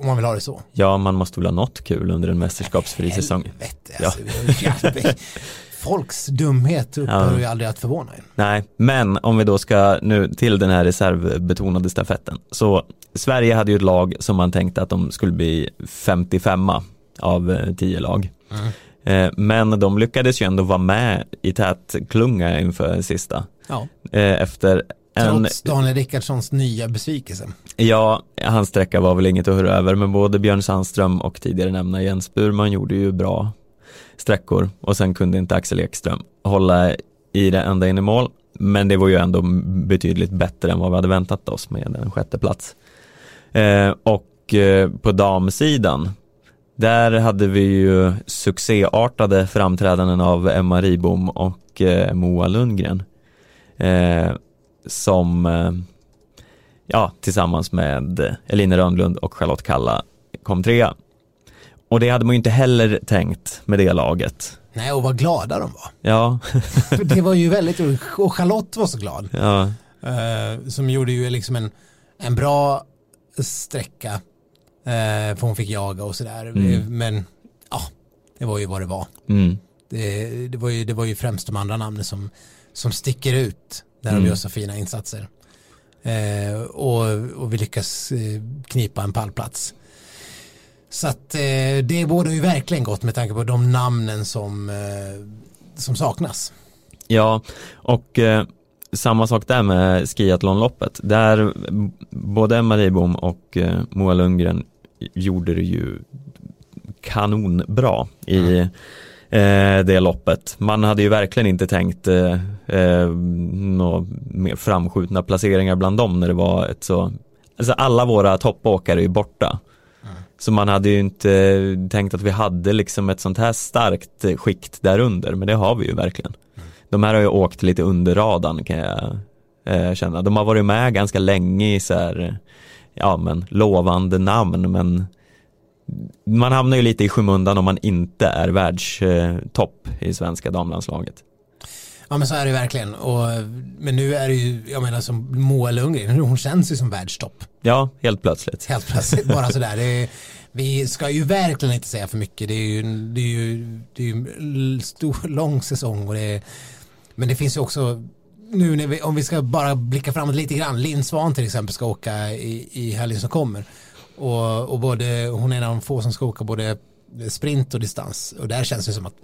om man vill ha det så. Ja, man måste väl ha något kul under en mästerskapsfri säsong. Helvete, alltså, ja. Folks dumhet upphör Ja. ju aldrig att förvåna en. Nej, men om vi då ska nu till den här reservbetonade stafetten. Så Sverige hade ju ett lag som man tänkte att de skulle bli 55 av eh, 10 lag. Eh, Men de lyckades ju ändå vara med i tät klunga inför sista. Ja. Eh, Efter Trots Daniel Rickardssons nya besvikelse. ja, hans sträcka var väl inget att höra över, men både Björn Sandström och tidigare nämnda Jens Burman gjorde ju bra sträckor och sen kunde inte Axel Ekström hålla i det ända in i mål. Men det var ju ändå betydligt bättre än vad vi hade väntat oss med en sjätte plats. Eh, och eh, på damsidan, där hade vi ju succéartade framträdanden av Emma Ribom och eh, Moa Lundgren. Som eh, ja, tillsammans med Elina Rönnlund och Charlotte Kalla kom trea. Och det hade man ju inte heller tänkt med det laget. Nej, och vad glada de var. Ja, För det var ju väldigt roligt. Och Charlotte var så glad. ja, Eh, som gjorde ju liksom en, en bra sträcka. Eh, för hon fick jaga och sådär. Mm. Men ja, det var ju vad det var. mm, Det, det, var, ju, det var ju främst de andra namnen som, som sticker ut. De Mm. gör så fina insatser. Eh, och, och vi lyckas eh, knipa en pallplats. Så att eh, det båda ju verkligen gott med tanke på de namnen som, eh, som saknas. ja. och eh, samma sak där med skiathlonloppet. Där både Emma Ribom och eh, Moa Lundgren gjorde det ju kanonbra i eh, det loppet. Man hade ju verkligen inte tänkt eh, eh, några mer framskjutna placeringar bland dem när det var ett så, alltså alla våra toppåkare är ju borta. Så man hade ju inte tänkt att vi hade liksom ett sånt här starkt skikt där under, men det har vi ju verkligen. De här har ju åkt lite under radarn kan jag eh, känna. De har varit med ganska länge i så här, ja men lovande namn, men man hamnar ju lite i skymundan om man inte är världstopp i svenska damlandslaget. Ja men så är det verkligen. Och, men nu är det ju, jag menar som Moa Lundgren, hon känns ju som världstopp. Ja, helt plötsligt. Helt plötsligt, bara sådär. Är, vi ska ju verkligen inte säga för mycket. Det är ju, det är ju, det är ju en stor, lång säsong. Och det är, men det finns ju också, nu vi, om vi ska bara blicka framåt lite grann, Linn Svan till exempel ska åka i, i helgen som kommer. Och, och både, hon är en av de få som ska åka både sprint och distans. Och där känns det som att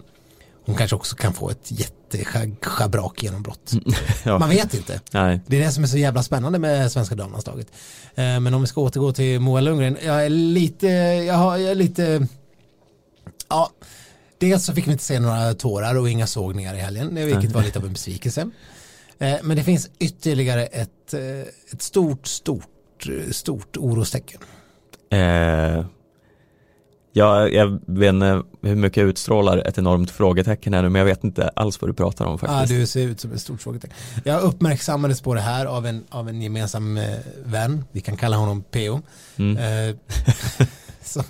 hon kanske också kan få ett jätteschabrak genombrott. Ja. Man vet inte. Nej. Det är det som är så jävla spännande med svenska damlandslaget. Eh, Men om vi ska återgå till Moa Lundgren, jag är lite, jag har, jag är lite, ja, dels så fick vi inte se några tårar och inga sågningar i helgen, vilket var lite av en besvikelse. Eh, Men det finns ytterligare ett, eh, ett stort, stort, stort orostecken. Eh, jag, jag vet inte hur mycket jag utstrålar ett enormt frågetecken här nu, men jag vet inte alls vad du pratar om Ja, faktiskt. du ser ut som ett stort frågetecken. Jag uppmärksammades på det här av en, av en gemensam eh, vän, vi kan kalla honom PO, Mm. eh, som,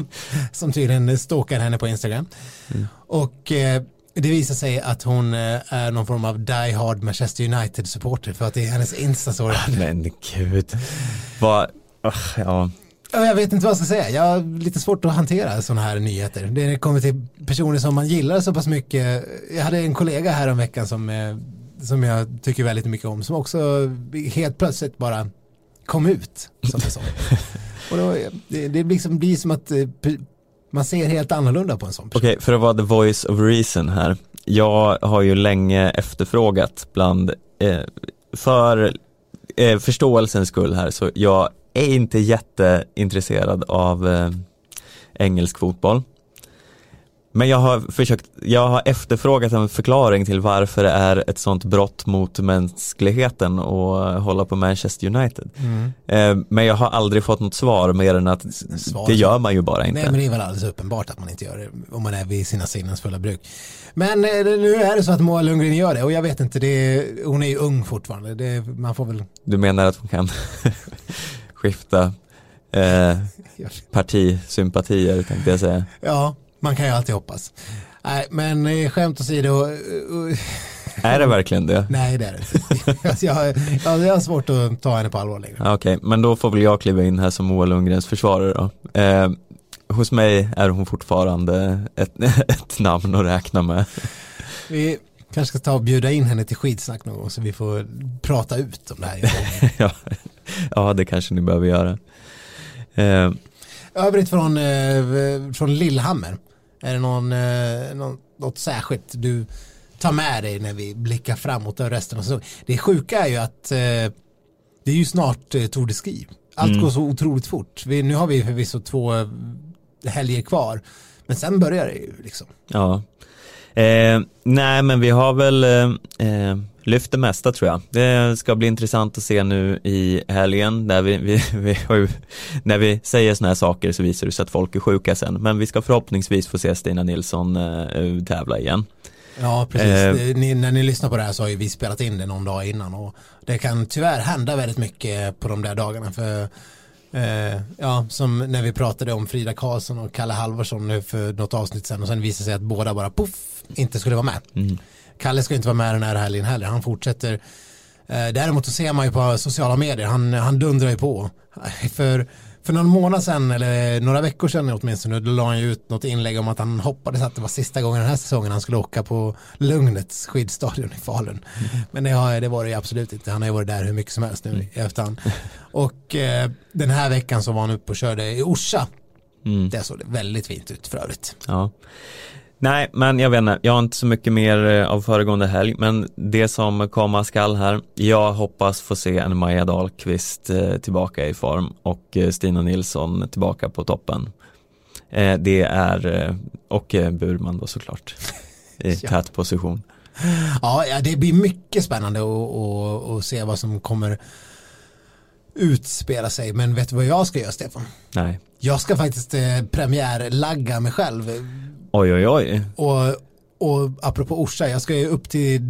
som tydligen stalkar henne på Instagram. Mm. Och eh, det visar sig att hon eh, är någon form av die hard Manchester United-supporter för att det är hennes Insta-story. Men gud. Vad, Ugh, ja. Jag vet inte vad jag ska säga. Jag har lite svårt att hantera sådana här nyheter. Det kommer till personer som man gillar så pass mycket. Jag hade en kollega här om veckan som, eh, som jag tycker väldigt mycket om som också helt plötsligt bara kom ut som en sån. Och då, det, det liksom blir som att eh, man ser helt annorlunda på en sån person. Okej, för att vara the voice of reason här. Jag har ju länge efterfrågat bland, eh, för eh, förståelsens skull här, så jag är inte jätteintresserad av eh, engelsk fotboll. Men jag har försökt, jag har efterfrågat en förklaring till varför det är ett sånt brott mot mänskligheten att hålla på Manchester United. Eh, men jag har aldrig fått något svar mer än att Svar. det gör man ju bara inte. Nej men det är väl alldeles uppenbart att man inte gör det om man är vid sina sinnens fulla bruk. Men eh, nu är det så att Moa Lundgren gör det och jag vet inte, det är, hon är ju ung fortfarande. Det, man får väl Du menar att hon kan skifta eh, partisympatier tänkte jag säga. Ja, man kan ju alltid hoppas. Nej, men eh, skämt åsido. eh, eh, Är det verkligen det? Nej, det är det jag, jag, jag har svårt att ta henne på allvar längre. Ja, Okej, men då får väl jag kliva in här som Moa Lundgrens försvarare då. Eh, hos mig är hon fortfarande ett, ett namn att räkna med. Vi kanske ska ta och bjuda in henne till skidsnack någon gång så vi får prata ut om det här. ja, ja, det kanske ni behöver göra. Eh, Övrigt från, eh, från Lillhammer. Är det någon, eh, någon, något särskilt du tar med dig när vi blickar framåt över resten av säsongen? Det sjuka är ju att eh, det är ju snart eh, Tour de Ski. Allt Mm. går så otroligt fort. Vi, nu har vi förvisso två helger kvar. Men sen börjar det ju liksom. Ja. Eh, nej men vi har väl eh, eh, lyft det mesta tror jag. Det ska bli intressant att se nu i helgen där vi, vi, vi ju, när vi säger sådana här saker så visar det sig att folk är sjuka sen. Men vi ska förhoppningsvis få se Stina Nilsson eh, tävla igen. Ja, precis. Eh. Ni, när ni lyssnar på det här så har ju vi spelat in det någon dag innan och det kan tyvärr hända väldigt mycket på de där dagarna för eh, ja, som när vi pratade om Frida Karlsson och Kalle Halvarsson nu för något avsnitt sen och sen visade sig att båda bara poff inte skulle vara med. Mm. Kalle ska inte vara med den här helgen heller, han fortsätter. Eh, däremot så ser man ju på sociala medier, han, han dundrar ju på. För, för någon månad sedan, eller några veckor sedan åtminstone, då la han ju ut något inlägg om att han hoppades att det var sista gången den här säsongen han skulle åka på Lugnets skidstadion i Falun. Men det, har, det var det ju absolut inte, han har ju varit där hur mycket som helst nu i efterhand. Och eh, den här veckan så var han uppe och körde i Orsa. Mm. Det såg väldigt fint ut för övrigt. Ja. Nej, men jag vet inte, jag har inte så mycket mer eh, av föregående helg, men det som komma skall här, jag hoppas få se en Maja Dahlqvist eh, tillbaka i form och eh, Stina Nilsson tillbaka på toppen. Det är, och Burman då såklart, i Ja. tät position. Ja, det blir mycket spännande att se vad som kommer utspela sig. Men vet du vad jag ska göra Stefan? Nej, Jag ska faktiskt eh, premiärlagga mig själv. Oj oj oj. Och, och apropå Orsa, jag ska ju upp till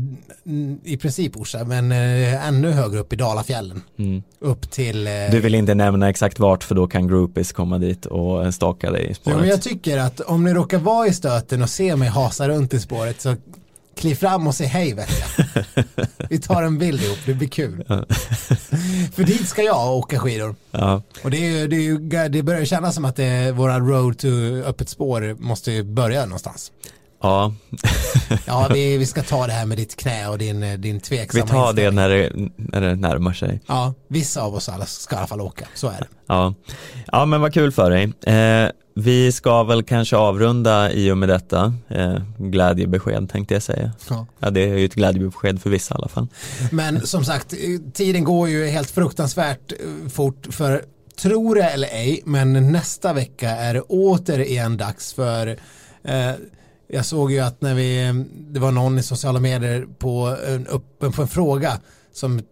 i princip Orsa, men eh, ännu högre upp i Dalafjällen. Mm. Upp till... Eh, Du vill inte nämna exakt vart för då kan groupies komma dit och staka dig i spåret. men jag tycker att om ni råkar vara i stöten och se mig hasa runt i spåret så kliv fram och säg hej vet jag. Vi tar en bild ihop, det blir kul. För dit ska jag åka skidor. Ja, Och det, är det, är det börjar kännas som att det våra road to öppet spår måste börja någonstans. ja. Ja, vi, vi ska ta det här med ditt knä och din, din tveksamma vi tar det när det, när det närmar sig. Ja, vissa av oss alla ska i alla fall åka, så är det. Ja, ja men vad kul för dig. Eh, vi ska väl kanske avrunda i och med detta. Eh, glädjebesked tänkte jag säga. Ja. Ja, det är ju ett glädjebesked för vissa i alla fall. Men som sagt, eh, tiden går ju helt fruktansvärt eh, fort för tro det eller ej, men nästa vecka är det återigen dags för eh, jag såg ju att när vi, det var någon i sociala medier på en, upp, på en fråga som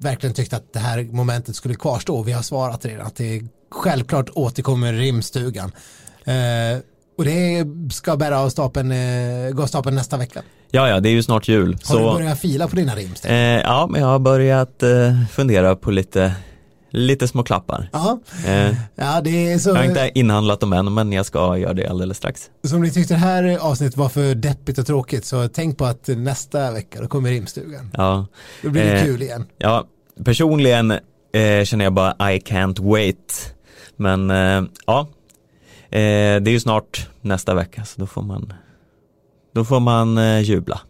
verkligen tyckte att det här momentet skulle kvarstå vi har svarat redan att det självklart återkommer rimstugan. Eh, och det ska bära av stapeln, eh, gå stapeln nästa vecka. Ja, ja, det är ju snart jul. Har du Så, börjat fila på dina rim? eh, ja, men jag har börjat eh, fundera på lite, lite små klappar. Eh, ja det är så. jag har inte inhandlat dem än, men jag ska göra det alldeles strax. Så om ni tyckte det här avsnittet var för deppigt och tråkigt så tänk på att nästa vecka då kommer rimstugan. Ja, Då blir det Eh, kul igen. ja personligen eh, känner jag bara I can't wait. Men eh, ja, eh, det är ju snart nästa vecka, så då får man, då får man eh, jubla.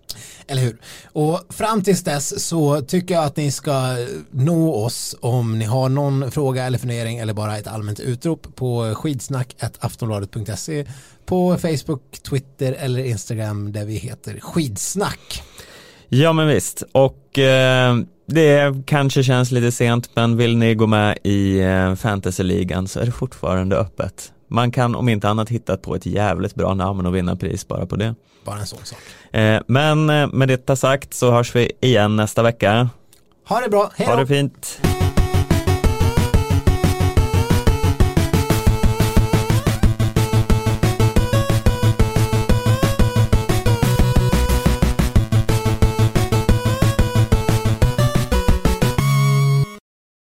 Eller hur? Och fram tills dess så tycker jag att ni ska nå oss om ni har någon fråga eller fundering eller bara ett allmänt utrop på skidsnack.aftonbladet.se på Facebook, Twitter eller Instagram där vi heter skidsnack. Ja men visst, och eh, det kanske känns lite sent men vill ni gå med i eh, fantasyligan så är det fortfarande öppet. Man kan om inte annat hitta på ett jävligt bra namn och vinna pris bara på det. Bara en sån sak. Eh, men eh, med detta sagt så hörs vi igen nästa vecka. Ha det bra, hej Ha då! det fint!